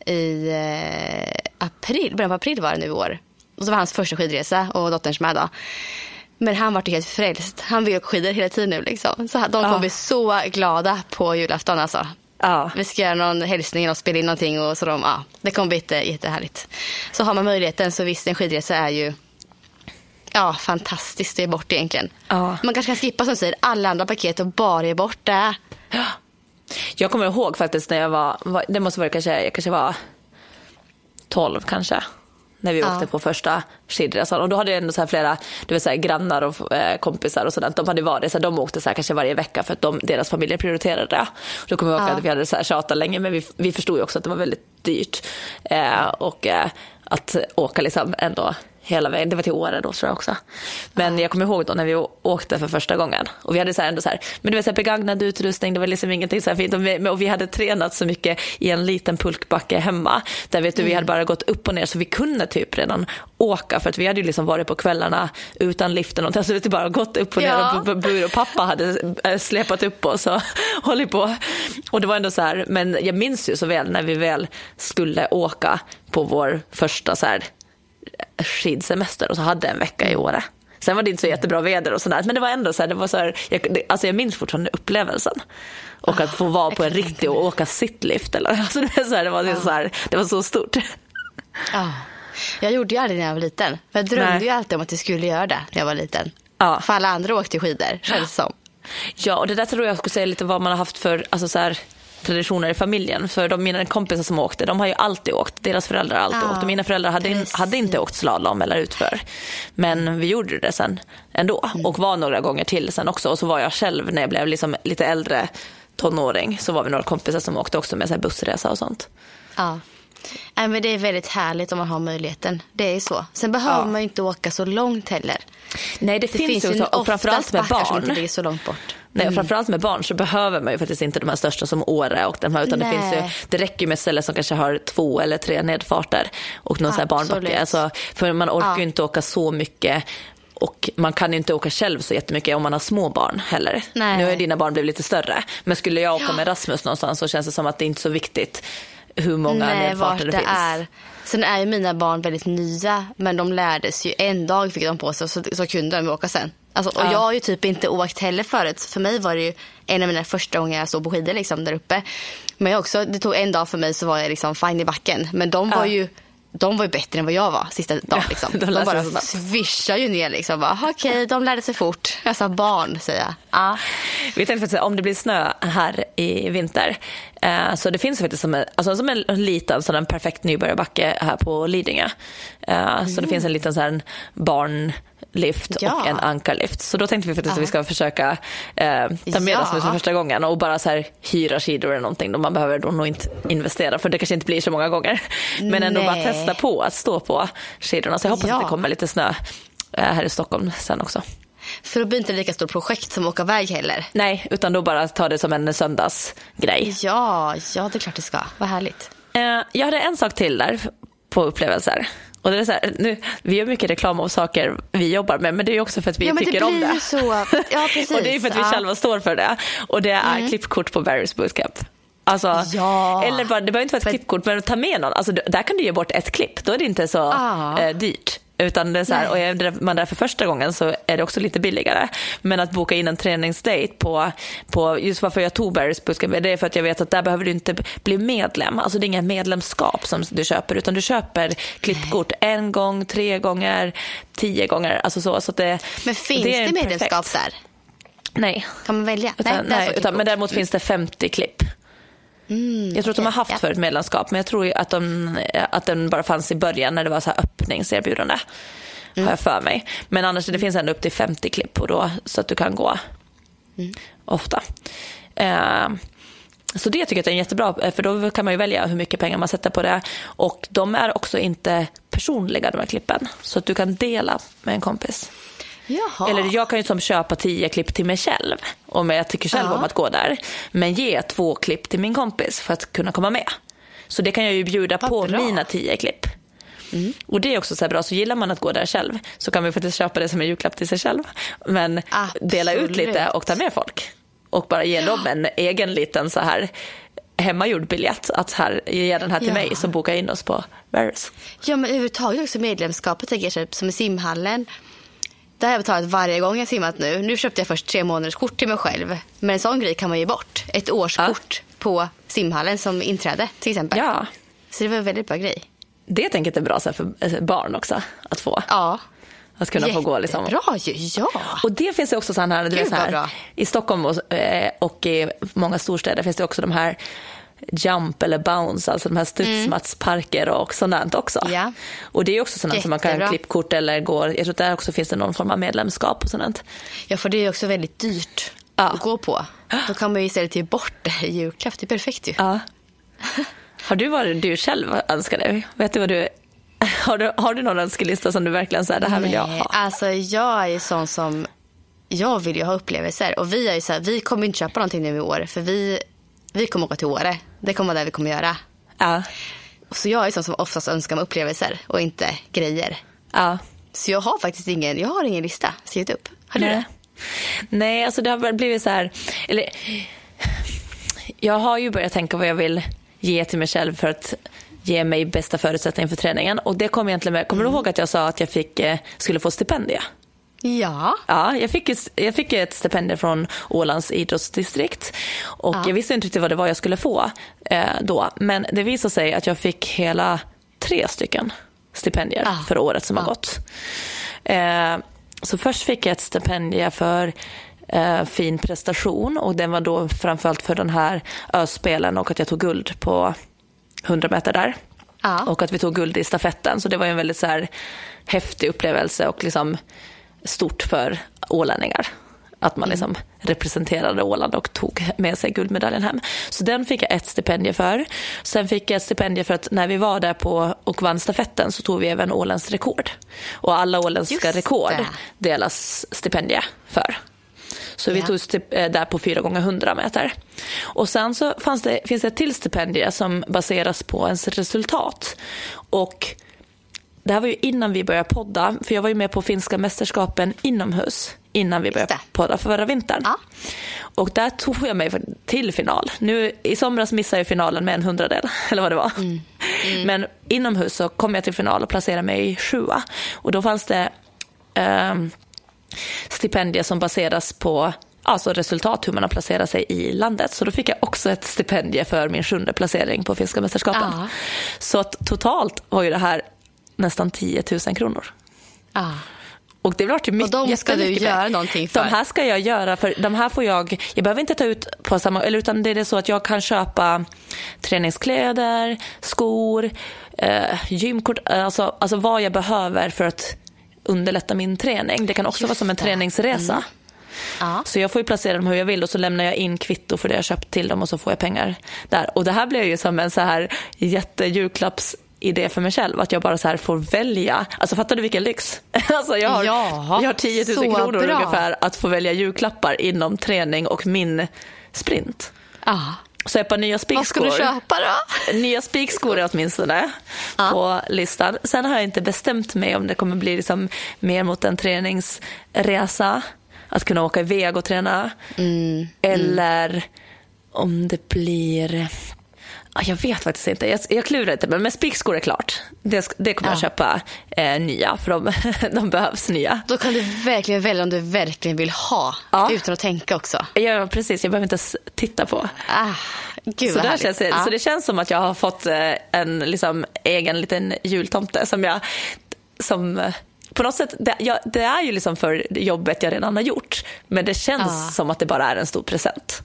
i eh, april, början på april var det nu i år. Och så var hans första skidresa och dotterns med då. Men han var helt frälst. Han vill åka skidor hela tiden nu. Liksom. Så de kommer ja. bli så glada på julafton. Alltså. Ja. Vi ska göra någon hälsning och spela in någonting. Och så de, ja, det kommer bli jätte, jättehärligt. Så har man möjligheten så visst, en skidresa är ju ja, fantastiskt att ge bort egentligen. Ja. Man kanske kan skippa som säger alla andra paket och bara ge bort det. Ja. Jag kommer ihåg faktiskt när jag var, det måste vara kanske, jag kanske var 12 kanske när vi ja. åkte på första skidresan. Och då hade jag ändå så flera vet, så här, grannar och eh, kompisar och sådant. De hade varit så här, de åkte så här, kanske varje vecka för att de, deras familjer prioriterade det. Då kommer jag ihåg ja. att vi hade så här, tjatat länge men vi, vi förstod ju också att det var väldigt dyrt. Eh, och eh, att åka liksom ändå hela vägen. Det var till Åre då tror jag också. Men jag kommer ihåg då när vi åkte för första gången och vi hade så här ändå så här, men du vet så här begagnad utrustning, det var liksom ingenting så här fint och vi, och vi hade tränat så mycket i en liten pulkbacke hemma där vet du, vi hade bara gått upp och ner så vi kunde typ redan åka för att vi hade ju liksom varit på kvällarna utan liften och så vi bara gått upp och ner ja. och bur och pappa hade eh, släpat upp oss och hållit på. Och det var ändå så här, men jag minns ju så väl när vi väl skulle åka på vår första så här skidsemester och så hade en vecka i Åre. Sen var det inte så jättebra väder och sådär, men det var ändå så här, det var så här, jag, alltså jag minns fortfarande upplevelsen. Och att få vara på en riktig och åka sittlift. Eller, alltså det, var så här, det, var så här, det var så stort. Ja. Jag gjorde ju aldrig när jag var liten. Jag drömde Nej. ju alltid om att jag skulle göra det när jag var liten. Ja. För alla andra åkte skidor, känns som. Ja, och det där tror jag skulle säga lite vad man har haft för, alltså så här, traditioner i familjen. För de, mina kompisar som åkte, de har ju alltid åkt. Deras föräldrar har alltid ja, åkt. Och mina föräldrar hade, in, hade inte åkt slalom eller utför. Men vi gjorde det sen ändå. Mm. Och var några gånger till sen också. Och så var jag själv när jag blev liksom lite äldre tonåring. Så var vi några kompisar som åkte också med så bussresa och sånt. Ja. Nej, men det är väldigt härligt om man har möjligheten. Det är så. Sen behöver ja. man inte åka så långt heller. Nej, det, det finns, finns ju så, och framförallt med barn. som inte ligger så långt bort. Nej, mm. framförallt med barn så behöver man ju faktiskt inte de här största som Åre och de här, utan det, finns ju, det räcker med ställen som kanske har två eller tre nedfarter och någon Absolut. barnbacke. Alltså, för man orkar ju ja. inte åka så mycket och man kan ju inte åka själv så jättemycket om man har små barn heller. Nej. Nu har dina barn blivit lite större. Men skulle jag åka ja. med Rasmus någonstans så känns det som att det inte är så viktigt hur många Nej, nedfarter det, det finns. Är. Sen är ju mina barn väldigt nya, men de lärde sig ju en dag fick de på sig så, så kunde de åka sen. Alltså, och ja. jag har ju typ inte åkt heller förut. För mig var det ju en av mina första gånger jag stod på skidor liksom, där uppe. Men jag också, det tog en dag för mig så var jag liksom fine i backen. Men de var ja. ju de var ju bättre än vad jag var sista dagen. Liksom. Ja, de, de bara svischade ju ner. Liksom. Okej, okay, de lärde sig fort. Jag sa barn, säger jag. Ja. Vi tänkte faktiskt om det blir snö här i vinter. Eh, så det finns faktiskt som en, alltså som en liten sån en perfekt nybörjarbacke här på Lidingö. Eh, mm. Så det finns en liten sån barn lift ja. och en ankarlift. Så då tänkte vi faktiskt att vi ska försöka eh, ta med ja. oss för första gången och bara så här, hyra skidor eller någonting. Då man behöver då nog inte investera för det kanske inte blir så många gånger. Men ändå Nej. bara testa på att stå på skidorna. Så jag hoppas ja. att det kommer lite snö eh, här i Stockholm sen också. För då blir det inte lika stort projekt som att åka iväg heller. Nej, utan då bara ta det som en söndagsgrej. Ja, ja det är klart det ska. Vad härligt. Eh, jag hade en sak till där på upplevelser. Och det är så här, nu, vi gör mycket reklam om saker vi jobbar med men det är också för att vi ja, tycker det om det. Så. Ja, precis. och det är för att vi ja. själva står för det. Och det är mm. klippkort på Barry's Bootcamp. Alltså, ja. Eller bara, det behöver inte vara ett men... klippkort men ta med någon. Alltså, där kan du ge bort ett klipp, då är det inte så ah. eh, dyrt. Utan det är så här, och är man där för första gången så är det också lite billigare. Men att boka in en träningsdate på, på just varför jag tog Barry's Bootcamp, det är för att jag vet att där behöver du inte bli medlem. Alltså det är inga medlemskap som du köper utan du köper klippkort en gång, tre gånger, tio gånger. Alltså så, så det, Men finns det, det medlemskap där? Nej. Kan man välja? Utan, nej, nej utan, men däremot finns det 50 klipp. Mm, jag tror okay. att de har haft ja. förut medlemskap, men jag tror att, de, att den bara fanns i början när det var så här öppningserbjudande. Mm. Har jag för mig. Men annars det finns ändå upp till 50 klipp och då, så att du kan gå mm. ofta. Eh, så det tycker jag är jättebra, för då kan man ju välja hur mycket pengar man sätter på det. Och de är också inte personliga de här klippen, så att du kan dela med en kompis. Jaha. Eller jag kan ju som köpa tio klipp till mig själv om jag tycker själv ja. om att gå där. Men ge två klipp till min kompis för att kunna komma med. Så det kan jag ju bjuda Vad på bra. mina tio klipp. Mm. Och det är också så bra, så gillar man att gå där själv så kan man faktiskt köpa det som en julklapp till sig själv. Men Absolut. dela ut lite och ta med folk. Och bara ge dem en egen liten så här hemmagjord biljett att här, ge den här till ja. mig så boka in oss på Varys. Ja men överhuvudtaget också medlemskapet tänker jag typ, som i simhallen det har jag betalat varje gång jag simmat nu. Nu köpte jag först tre månaders kort till mig själv. Men en sån grej kan man ge bort. Ett årskort ja. på simhallen som inträde till exempel. Ja. Så det var en väldigt bra grej. Det tänker jag är bra så för eh, barn också att få. Ja. Att kunna Jättebra få gå liksom. ju, ja. Och det finns ju också sådana här, du vet, så här i Stockholm och, eh, och i många storstäder finns det också de här jump eller bounce, alltså de här studsmatsparker och sådant också. Ja. Och det är också sådant som man kan klippkort eller gå, jag tror att där också finns det någon form av medlemskap och sådant. Ja, för det är också väldigt dyrt ja. att gå på. Då kan man ju istället ge bort det i julklapp, det är perfekt ju. Ja. Har du varit du själv önskar dig? Vet du vad du har du, har du någon önskelista som du verkligen säger det här vill jag ha? Alltså jag är sån som, jag vill ju ha upplevelser och vi är ju så här, vi kommer inte köpa någonting nu i år för vi vi kommer åka till Åre. Det kommer vara det vi kommer göra. Ja. Så jag är sån som oftast önskar mig upplevelser och inte grejer. Ja. Så jag har faktiskt ingen, jag har ingen lista skrivit upp. Har du Nej. det? Nej, alltså det har blivit så här, eller jag har ju börjat tänka vad jag vill ge till mig själv för att ge mig bästa förutsättningar för träningen. Och det kom egentligen med, kommer mm. du ihåg att jag sa att jag fick, eh, skulle få stipendia? Ja. Ja, jag fick, jag fick ett stipendium från Ålands idrottsdistrikt och ja. jag visste inte riktigt vad det var jag skulle få eh, då. Men det visade sig att jag fick hela tre stycken stipendier ja. för året som ja. har gått. Eh, så först fick jag ett stipendium för eh, fin prestation och den var då framförallt för den här öspelen och att jag tog guld på 100 meter där. Och att vi tog guld i stafetten. Så det var en väldigt så här häftig upplevelse och liksom stort för ålänningar. Att man mm. liksom representerade Åland och tog med sig guldmedaljen hem. Så den fick jag ett stipendium för. Sen fick jag ett stipendium för att när vi var där på och vann stafetten så tog vi även Ålands rekord. Och alla åländska rekord delas stipendium för. Så vi tog eh, där på 4 gånger 100 meter. Och sen så det, finns det ett till stipendium som baseras på ens resultat. Och det här var ju innan vi började podda, för jag var ju med på finska mästerskapen inomhus innan vi började podda förra vintern. Ja. Och där tog jag mig till final. Nu I somras missade jag finalen med en hundradel, eller vad det var. Mm. Mm. Men inomhus så kom jag till final och placerade mig sjua. Och då fanns det eh, stipendier som baseras på alltså resultat, hur man har placerat sig i landet. Så då fick jag också ett stipendium för min sjunde placering på finska mästerskapen. Ja. Så totalt var ju det här nästan 10 000 kronor. Ah. Och det vart ju mycket, Och de ska du göra med. någonting för? De här ska jag göra, för de här får jag, jag behöver inte ta ut på samma, eller utan det är så att jag kan köpa träningskläder, skor, eh, gymkort, alltså, alltså vad jag behöver för att underlätta min träning. Det kan också Just vara som en det. träningsresa. Mm. Ja. Så jag får ju placera dem hur jag vill och så lämnar jag in kvitto för det jag köpt till dem och så får jag pengar där. Och det här blir ju som en så här jättejulklapps idé för mig själv. Att jag bara så här får välja. Alltså fattar du vilken lyx? Alltså jag, har, Jaha, jag har 10 000 kronor bra. ungefär att få välja julklappar inom träning och min sprint. Ah. Så ett par nya spikskor. Vad ska du köpa då? Nya spikskor är åtminstone ja. på listan. Sen har jag inte bestämt mig om det kommer bli liksom mer mot en träningsresa. Att kunna åka iväg och träna. Mm. Eller mm. om det blir jag vet faktiskt inte. Jag, jag klurar inte. Men spikskor är klart. Det, det kommer ja. jag köpa eh, nya, för de, de, behövs nya. Då kan du verkligen välja om du verkligen vill ha, ja. utan att tänka också. Ja, precis. Jag behöver inte ens titta på. Ah, gud så, där känns, ja. så det känns som att jag har fått eh, en liksom, egen liten jultomte som jag... Som, eh, på något sätt, det, jag, det, är ju liksom för jobbet jag redan har gjort. Men det känns som att det bara är en stor present.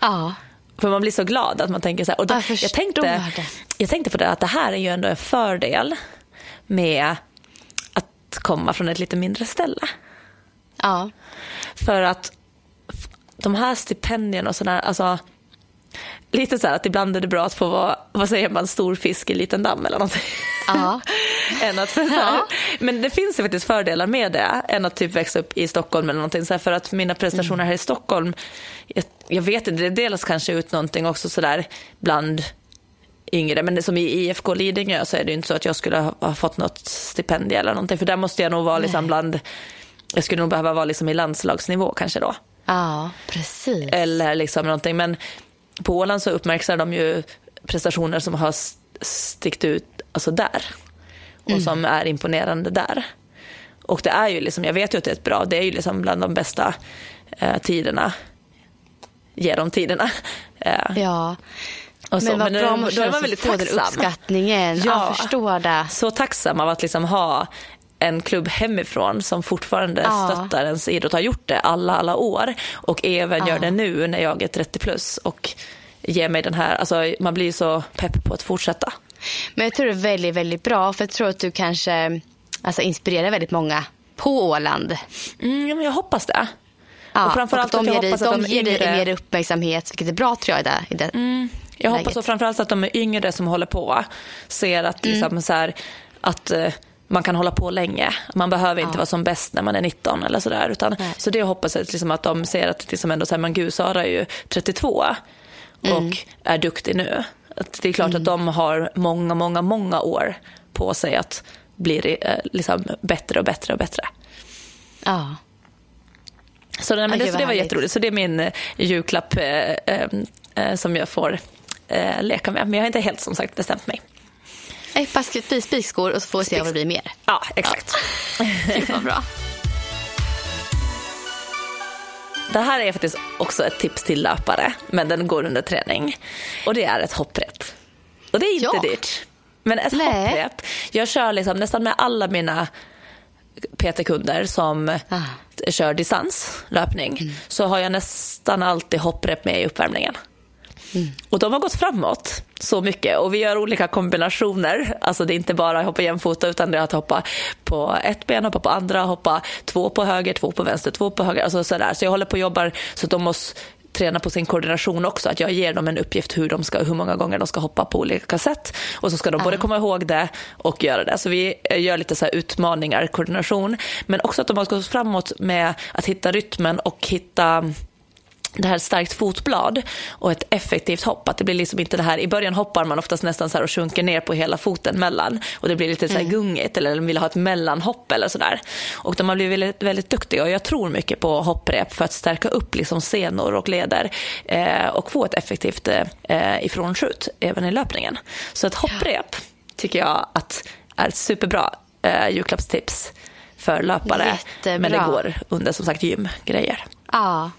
Ja. För man blir så glad att man tänker så här. Och då, jag, jag, tänkte, jag tänkte på det att det här är ju ändå en fördel med att komma från ett lite mindre ställe. Ja. För att de här stipendierna och sådär, alltså lite så här att ibland är det bra att få vara, vad säger man, stor fisk i liten damm eller någonting. Ja. än att, ja. Men det finns ju faktiskt fördelar med det, än att typ växa upp i Stockholm eller någonting. Så här, för att mina prestationer här i Stockholm, jag, jag, vet inte, det delas kanske ut någonting också sådär bland yngre. Men det som i IFK Lidingö så är det ju inte så att jag skulle ha, ha fått något stipendium eller någonting. För där måste jag nog vara liksom bland, jag skulle nog behöva vara liksom i landslagsnivå kanske då. Ja, precis. Eller liksom någonting. Men på Åland så uppmärksammar de ju prestationer som har stickt ut alltså där. Och mm. som är imponerande där. Och det är ju liksom, jag vet ju att det är ett bra, det är ju liksom bland de bästa eh, tiderna. Genom tiderna. Eh. Ja. Så, men vad men bra man få den uppskattningen. Ja, jag förstår det. Så tacksam av att liksom ha en klubb hemifrån som fortfarande ja. stöttar ens idrott, har gjort det alla, alla år och även ja. gör det nu när jag är 30 plus och ger mig den här, alltså man blir så pepp på att fortsätta. Men jag tror det är väldigt, väldigt bra för jag tror att du kanske alltså, inspirerar väldigt många på Åland. Mm, jag hoppas det. Ja, och framförallt och att de ger, dig, de, de ger dig yngre... mer uppmärksamhet, vilket är bra tror jag. Där, i det mm, jag läget. hoppas och framförallt att de är yngre som håller på ser att, mm. liksom, så här, att uh, man kan hålla på länge. Man behöver inte ja. vara som bäst när man är 19 eller sådär. Utan, så det hoppas jag liksom att de ser att liksom ändå så här, men gud, Sara är ju 32 och mm. är duktig nu. Att det är klart mm. att de har många, många, många år på sig att bli eh, liksom bättre och bättre och bättre. Ja. Så, men det, så det var jätteroligt. Så det är min eh, julklapp eh, eh, som jag får eh, leka med. Men jag har inte helt som sagt bestämt mig. Ett par spikskor och så får vi se vad det blir mer. Ja, exakt. Ja. Vad bra. Det här är faktiskt också ett tips till löpare, men den går under träning. Och det är ett hopprep. Och det är inte ja. dyrt. Men ett Nej. hopprep, jag kör liksom nästan med alla mina PT-kunder som ah. kör distanslöpning mm. så har jag nästan alltid hopprep med i uppvärmningen. Mm. Och de har gått framåt så mycket och vi gör olika kombinationer. Alltså det är inte bara att hoppa jämfota utan det är att hoppa på ett ben, hoppa på andra, hoppa två på höger, två på vänster, två på höger. Alltså sådär. Så jag håller på och jobbar så att de måste träna på sin koordination också. Att jag ger dem en uppgift hur, de ska, hur många gånger de ska hoppa på olika sätt. Och så ska de både komma ihåg det och göra det. Så vi gör lite så utmaningar, koordination. Men också att de har gått framåt med att hitta rytmen och hitta det här starkt fotblad och ett effektivt hopp. Att det blir liksom inte det här, I början hoppar man oftast nästan så och sjunker ner på hela foten mellan och det blir lite så här mm. gungigt eller de vill ha ett mellanhopp eller sådär. Och de har blivit väldigt, väldigt duktiga och jag tror mycket på hopprep för att stärka upp liksom senor och leder eh, och få ett effektivt eh, ifrånskjut även i löpningen. Så ett hopprep tycker jag att är ett superbra eh, julklappstips för löpare. Jättebra. Men det går under som sagt gymgrejer. Ja,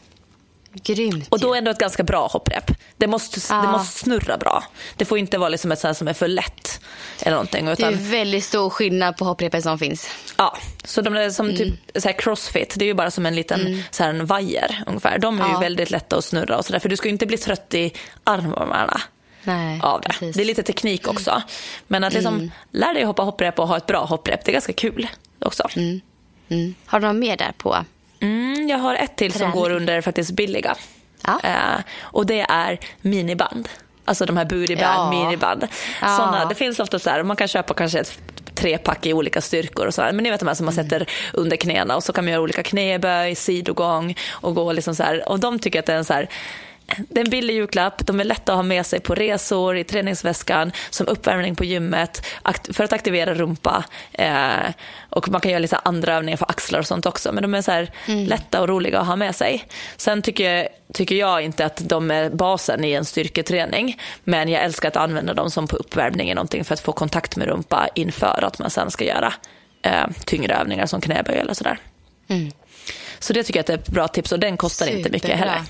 Grymt. Och då är det ett ganska bra hopprep. Det måste, ja. det måste snurra bra. Det får inte vara liksom ett sånt som är för lätt. Eller någonting, utan... Det är väldigt stor skillnad på hopprepet som finns. Ja, så de är som mm. typ så crossfit, det är ju bara som en liten mm. så här en vajer ungefär. De är ja. ju väldigt lätta att snurra och sådär. För du ska ju inte bli trött i armarna. Nej, av det. Precis. det är lite teknik också. Men att liksom mm. lära dig hoppa hopprep och ha ett bra hopprep, det är ganska kul också. Mm. Mm. Har du något mer där på Jag har ett till Träning. som går under faktiskt billiga. Ja. Uh, och det är miniband. Alltså de här bootyband, ja. miniband. Ja. Såna, det finns ofta så här, man kan köpa kanske ett trepack i olika styrkor och så här. Men ni vet de här som man sätter under knäna och så kan man göra olika knäböj, sidogång och gå liksom så här. Och de tycker att det är en så här det är en billig julklapp, de är lätta att ha med sig på resor, i träningsväskan, som uppvärmning på gymmet, för att aktivera rumpa. Eh, och man kan göra lite andra övningar för axlar och sånt också. Men de är så mm. lätta och roliga att ha med sig. Sen tycker, tycker jag inte att de är basen i en styrketräning. Men jag älskar att använda dem som på uppvärmning någonting för att få kontakt med rumpa inför att man sen ska göra eh, tyngre övningar som knäböj eller sådär. Mm. Så det tycker jag är ett bra tips och den kostar Superbra. inte mycket heller.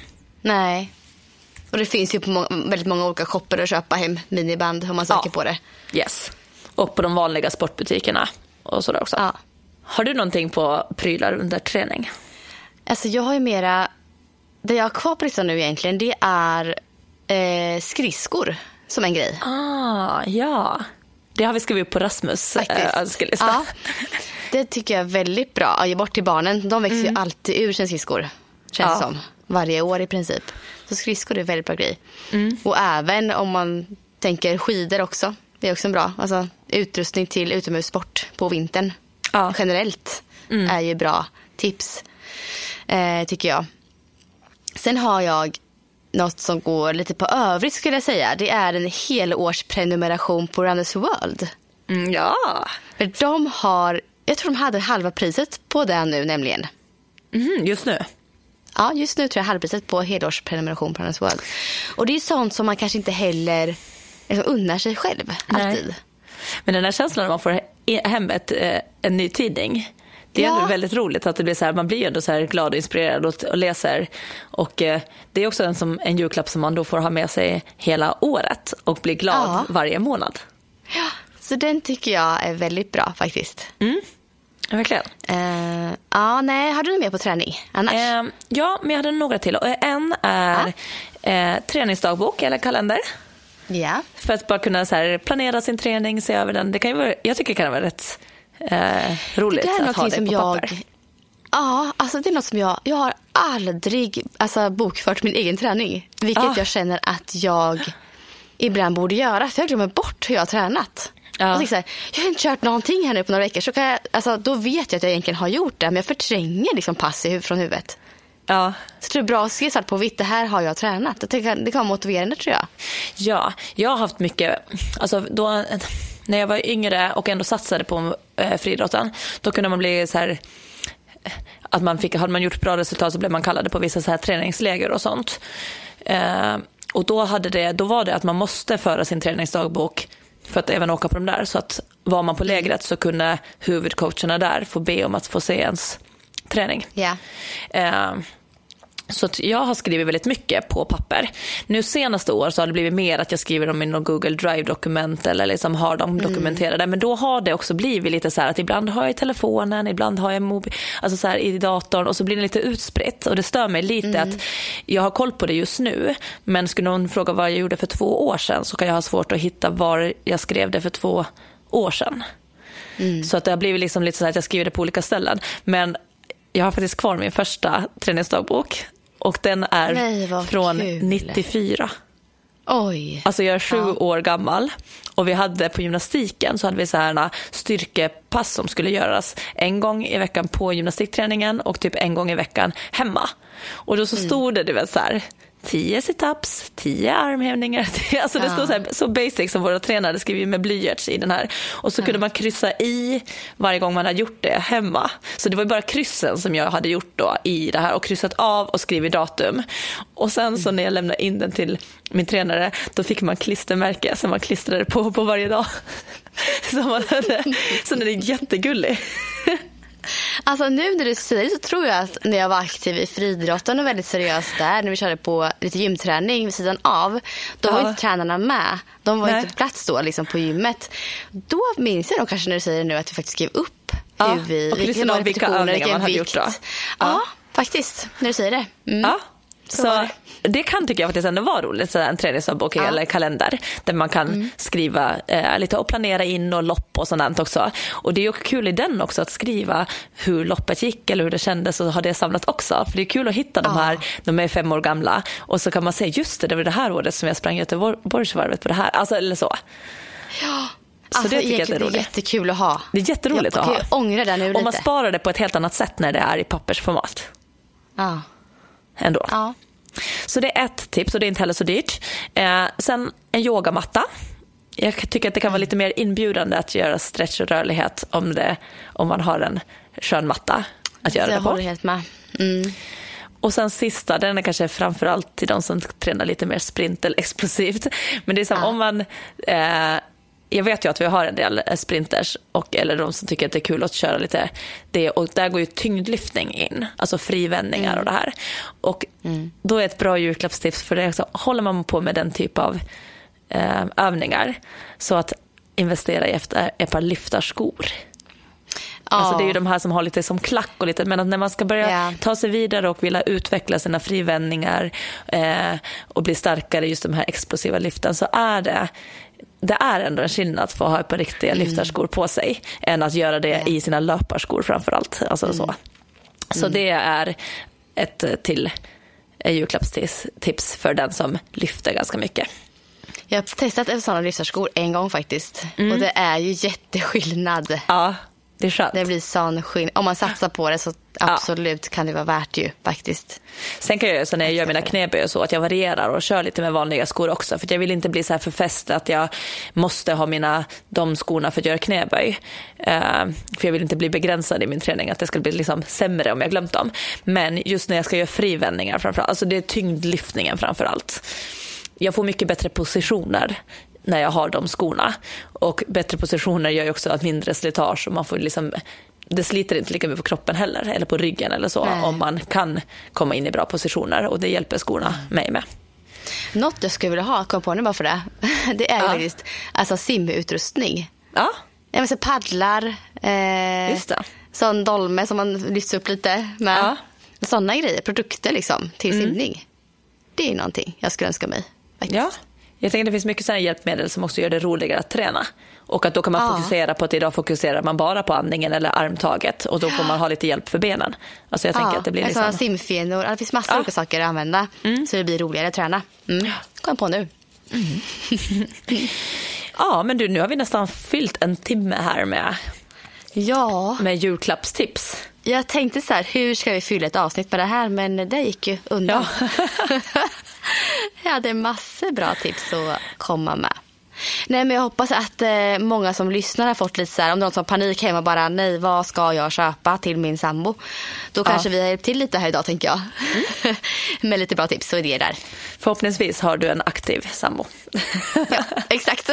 Nej, och det finns ju på må väldigt många olika shopper att köpa hem miniband om man söker ja. på det. Yes. Och på de vanliga sportbutikerna och sådär också. Ja. Har du någonting på prylar under träning? Alltså jag har ju mera, det jag har kvar på listan nu egentligen det är eh, skridskor som en grej. Ah, ja. Det har vi skrivit upp på Rasmus äh, önskelista. Ja. Det tycker jag är väldigt bra. att ge bort till barnen. De växer mm. ju alltid ur sina skridskor. Känns ja. som. Varje år i princip. Så skridskor är en väldigt bra grej. Mm. Och även om man tänker skidor också. Det är också en bra alltså, utrustning till utomhussport på vintern. Ja. Generellt mm. är ju bra tips. Eh, tycker jag. Sen har jag något som går lite på övrigt skulle jag säga. Det är en helårsprenumeration på Runners World. Mm, ja. För de har, jag tror de hade halva priset på det nu nämligen. Mm, just nu? Ja, just nu tror jag halvpriset på helårsprenumeration på Runners World. Och det är sånt som man kanske inte heller liksom, unnar sig själv alltid. Nej. Men den här känslan när man får hem ett, eh, en ny tidning. Det är ja. väldigt roligt att det blir så här, man blir ändå så här glad och inspirerad och, och läser. Och eh, det är också en, som, en julklapp som man då får ha med sig hela året och bli glad ja. varje månad. Ja, så den tycker jag är väldigt bra faktiskt. Mm. Verkligen. Uh, ja, nej, har du mer på träning annars? Uh, ja, men jag hade några till. En är uh. uh, träningsdagbok eller kalender. Ja. För att bara kunna så här, planera sin träning, se över den. Det kan ju vara, jag tycker det kan vara rätt roligt det är att ha det som på jag, papper. Ja, alltså det är något som jag... Jag har aldrig alltså, bokfört min egen träning. Vilket jag känner att jag ibland borde göra. För jag glömmer bort hur jag har tränat. Ja. Jag, här, jag har inte kört någonting här nu på några veckor. Så kan jag, alltså, då vet jag att jag egentligen har gjort det. Men jag förtränger liksom pass från huvudet. Ja. Så det är bra att se svart på vitt. Det här har jag tränat. Det kan, det kan vara motiverande tror jag. Ja, jag har haft mycket... Alltså, då, när jag var yngre och ändå satsade på eh, friidrotten. Då kunde man bli så här att man fick, hade man gjort bra resultat så blev man kallade på vissa så här träningsläger och sånt. Eh, och då, hade det, då var det att man måste föra sin träningsdagbok för att även åka på de där. Så att var man på lägret så kunde huvudcoacherna där få be om att få se ens träning. Yeah. Så jag har skrivit väldigt mycket på papper. Nu senaste år så har det blivit mer att jag skriver dem i någon Google Drive-dokument eller liksom har dem mm. dokumenterade. Men då har det också blivit lite så här att ibland har jag i telefonen, ibland har jag mobil, alltså så här i datorn och så blir det lite utspritt. Och det stör mig lite mm. att jag har koll på det just nu. Men skulle någon fråga vad jag gjorde för två år sedan så kan jag ha svårt att hitta var jag skrev det för två år sedan. Mm. Så att det har blivit liksom lite så att jag skriver det på olika ställen. Men jag har faktiskt kvar min första träningsdagbok och den är Nej, från kul. 94. Oj. Alltså jag är sju ja. år gammal och vi hade på gymnastiken så hade vi så här styrkepass som skulle göras en gång i veckan på gymnastikträningen och typ en gång i veckan hemma. Och då så mm. stod det du vet så här 10 situps, 10 armhävningar. Alltså det ja. står så, här, så basic som våra tränare skriver med blyerts i den här. Och så ja. kunde man kryssa i varje gång man hade gjort det hemma. Så det var bara kryssen som jag hade gjort då i det här och kryssat av och skrivit datum. Och sen så när jag lämnade in den till min tränare då fick man klistermärke som man klistrade på på varje dag. Så, man hade, så den är jättegullig. Alltså nu när du säger det så tror jag att när jag var aktiv i friidrotten och väldigt seriös där, när vi körde på lite gymträning vid sidan av, då ja. var inte tränarna med. De var Nej. inte på plats då liksom på gymmet. Då minns jag nog kanske när du säger det nu att vi faktiskt skrev upp ja. hur vi, och vilka, vilka övningar man hade gjort då. Ja. ja, faktiskt, när du säger det. Mm. Ja. Så, så det kan tycka jag faktiskt ändå vara roligt, så en träningsdagbok ja. eller kalender där man kan mm. skriva eh, lite och planera in och lopp och sånt också. Och det är ju kul i den också att skriva hur loppet gick eller hur det kändes och ha det samlat också. För det är kul att hitta de här, de är fem år gamla och så kan man säga just det, det var det här året som jag sprang Göteborgsvarvet på det här, alltså eller så. Ja. Så alltså, det tycker jag är, roligt. det är jättekul att ha. Det är jätteroligt jag, att ha. Jag ångra det nu lite. Och man sparar det på ett helt annat sätt när det är i pappersformat. Ja. Ändå. Ja. Så det är ett tips och det är inte heller så dyrt. Eh, sen en yogamatta. Jag tycker att det kan vara lite mer inbjudande att göra stretch och rörlighet om, det, om man har en skön matta att göra Jag det på. håller helt med. Mm. Och sen sista, den är kanske framförallt till de som tränar lite mer sprint eller explosivt. Men det är som Ja. om man, eh, jag vet ju att vi har en del eh, sprinters och, eller de som tycker att det är kul att köra lite det och där går ju tyngdlyftning in, alltså frivändningar och det här. Och då är ett bra julklappstips för det också, håller man på med den typ av eh, övningar så att investera i efter ett par lyftarskor. Alltså det är ju de här som har lite som klack och lite, men att när man ska börja Ja. ta sig vidare och vilja utveckla sina frivändningar eh, och bli starkare i just de här explosiva lyften så är det det är ändå en skillnad att få ha ett par riktiga lyftarskor på sig än att göra det i sina löparskor framförallt. Alltså så så det är ett eh, till eh, julklappstips tips för den som lyfter ganska mycket. Jag har testat sån lyftarskor en gång faktiskt. Mm. Och det är ju jätteskillnad. Ja, det är skönt. Det blir sån skillnad. Om man satsar på det så absolut kan det vara värt ju faktiskt. Sen kan jag så när jag gör mina knäböj och så att jag varierar och kör lite med vanliga skor också. För jag vill inte bli så här förfäst att jag måste ha mina, de skorna för att göra knäböj. Eh, för jag vill inte bli begränsad i min träning, att det ska bli liksom sämre om jag glömt dem. Men just när jag ska göra frivändningar framförallt, alltså det är tyngdlyftningen framför allt. Jag får mycket bättre positioner när jag har de skorna. Och bättre positioner gör ju också att mindre slitage och man får liksom det sliter inte lika mycket på kroppen heller, eller på ryggen eller så, Nej. om man kan komma in i bra positioner och det hjälper skorna mig med. Något jag skulle vilja ha, kom på nu bara för det. Det är Ja. faktiskt alltså simutrustning. Ja, Jag menar, paddlar, eh, Just det. sån dolme som man lyfts upp lite med. Ja. Sådana grejer, produkter liksom till simning. Det är någonting jag skulle önska mig. Faktiskt. ja. Jag tänker att det finns mycket sådana hjälpmedel som också gör det roligare att träna. Och att då kan man Ja. fokusera på att idag fokuserar man bara på andningen eller armtaget och då får man ha lite hjälp för benen. Alltså jag tänker att det blir liksom... simfenor. Det finns massor Ja. olika saker att använda så det blir roligare att träna. Mm. Kom på nu. Ja, men du, nu har vi nästan fyllt en timme här med, Ja, med julklappstips. jag tänkte så här, hur ska vi fylla ett avsnitt med det här? Men det gick ju undan. jag hade massor bra tips att komma med. Nej, men jag hoppas att eh, många som lyssnar har fått lite så här, om någon som har panik hemma bara, nej, vad ska jag köpa till min sambo? Då kanske vi har hjälpt till lite här idag, tänker jag. Med lite bra tips och idéer där. Förhoppningsvis har du en aktiv sambo. Ja, exakt.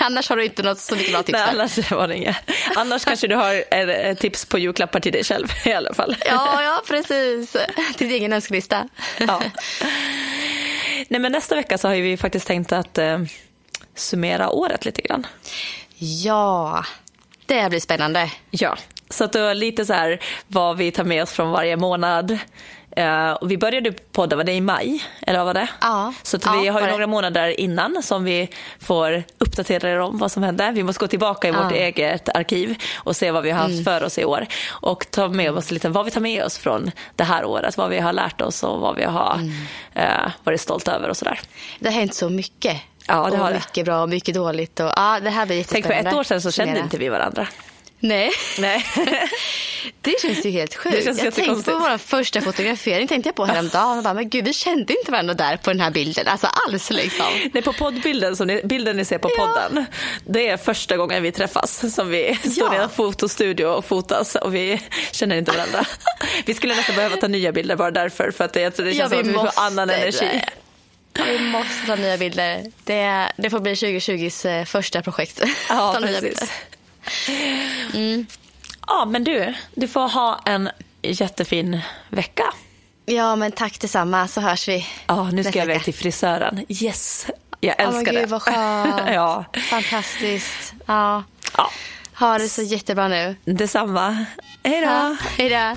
Annars har du inte något så mycket bra tips Nej, annars var det inget. Annars kanske du har ett, ett tips på julklappar till dig själv i alla fall. Ja, ja, precis. Till din egen önskelista. Ja. Nej, men nästa vecka så har vi faktiskt tänkt att eh, summera året lite grann. Ja, det blir spännande. Ja, så att var lite så här vad vi tar med oss från varje månad. Eh, och vi började podda, var det i maj? Eller vad var det? Ja. Så Ja, vi har ju det. några månader innan som vi får uppdatera er om vad som hände. Vi måste gå tillbaka i vårt Ja. Mm. eget arkiv och se vad vi har haft för oss i år. Och ta med oss lite vad vi tar med oss från det här året, vad vi har lärt oss och vad vi har Mm. eh, varit stolta över och sådär. Det har hänt så mycket. Ja, det och har det. mycket bra och mycket dåligt. Och, ja, det här blir Tänk för ett år sedan så kände inte vi varandra. Nej, Nej. det känns ju helt sjukt. Det jag tänkte på vår första fotografering tänkte jag på häromdagen. Och bara, men gud, vi kände inte varandra där på den här bilden. Alltså alls liksom. Nej, på poddbilden, som ni, bilden ni ser på Ja. podden, det är första gången vi träffas som vi står Ja. i en fotostudio och fotas och vi känner inte varandra. Vi skulle nästan behöva ta nya bilder bara därför, för att det, jag tror det känns som att vi får annan energi. Ja, vi måste ta nya bilder. Det, det får bli 2020s eh, första projekt. Ja, precis. bilder. Ja, men du, du får ha en jättefin vecka. Ja, men tack detsamma så hörs vi Ja, nu ska jag iväg till frisören. Yes, jag älskar gud det. vad skönt. ja. Fantastiskt. Ja. ja, Ha det så jättebra nu. detsamma. Hej då. Ja, hej då.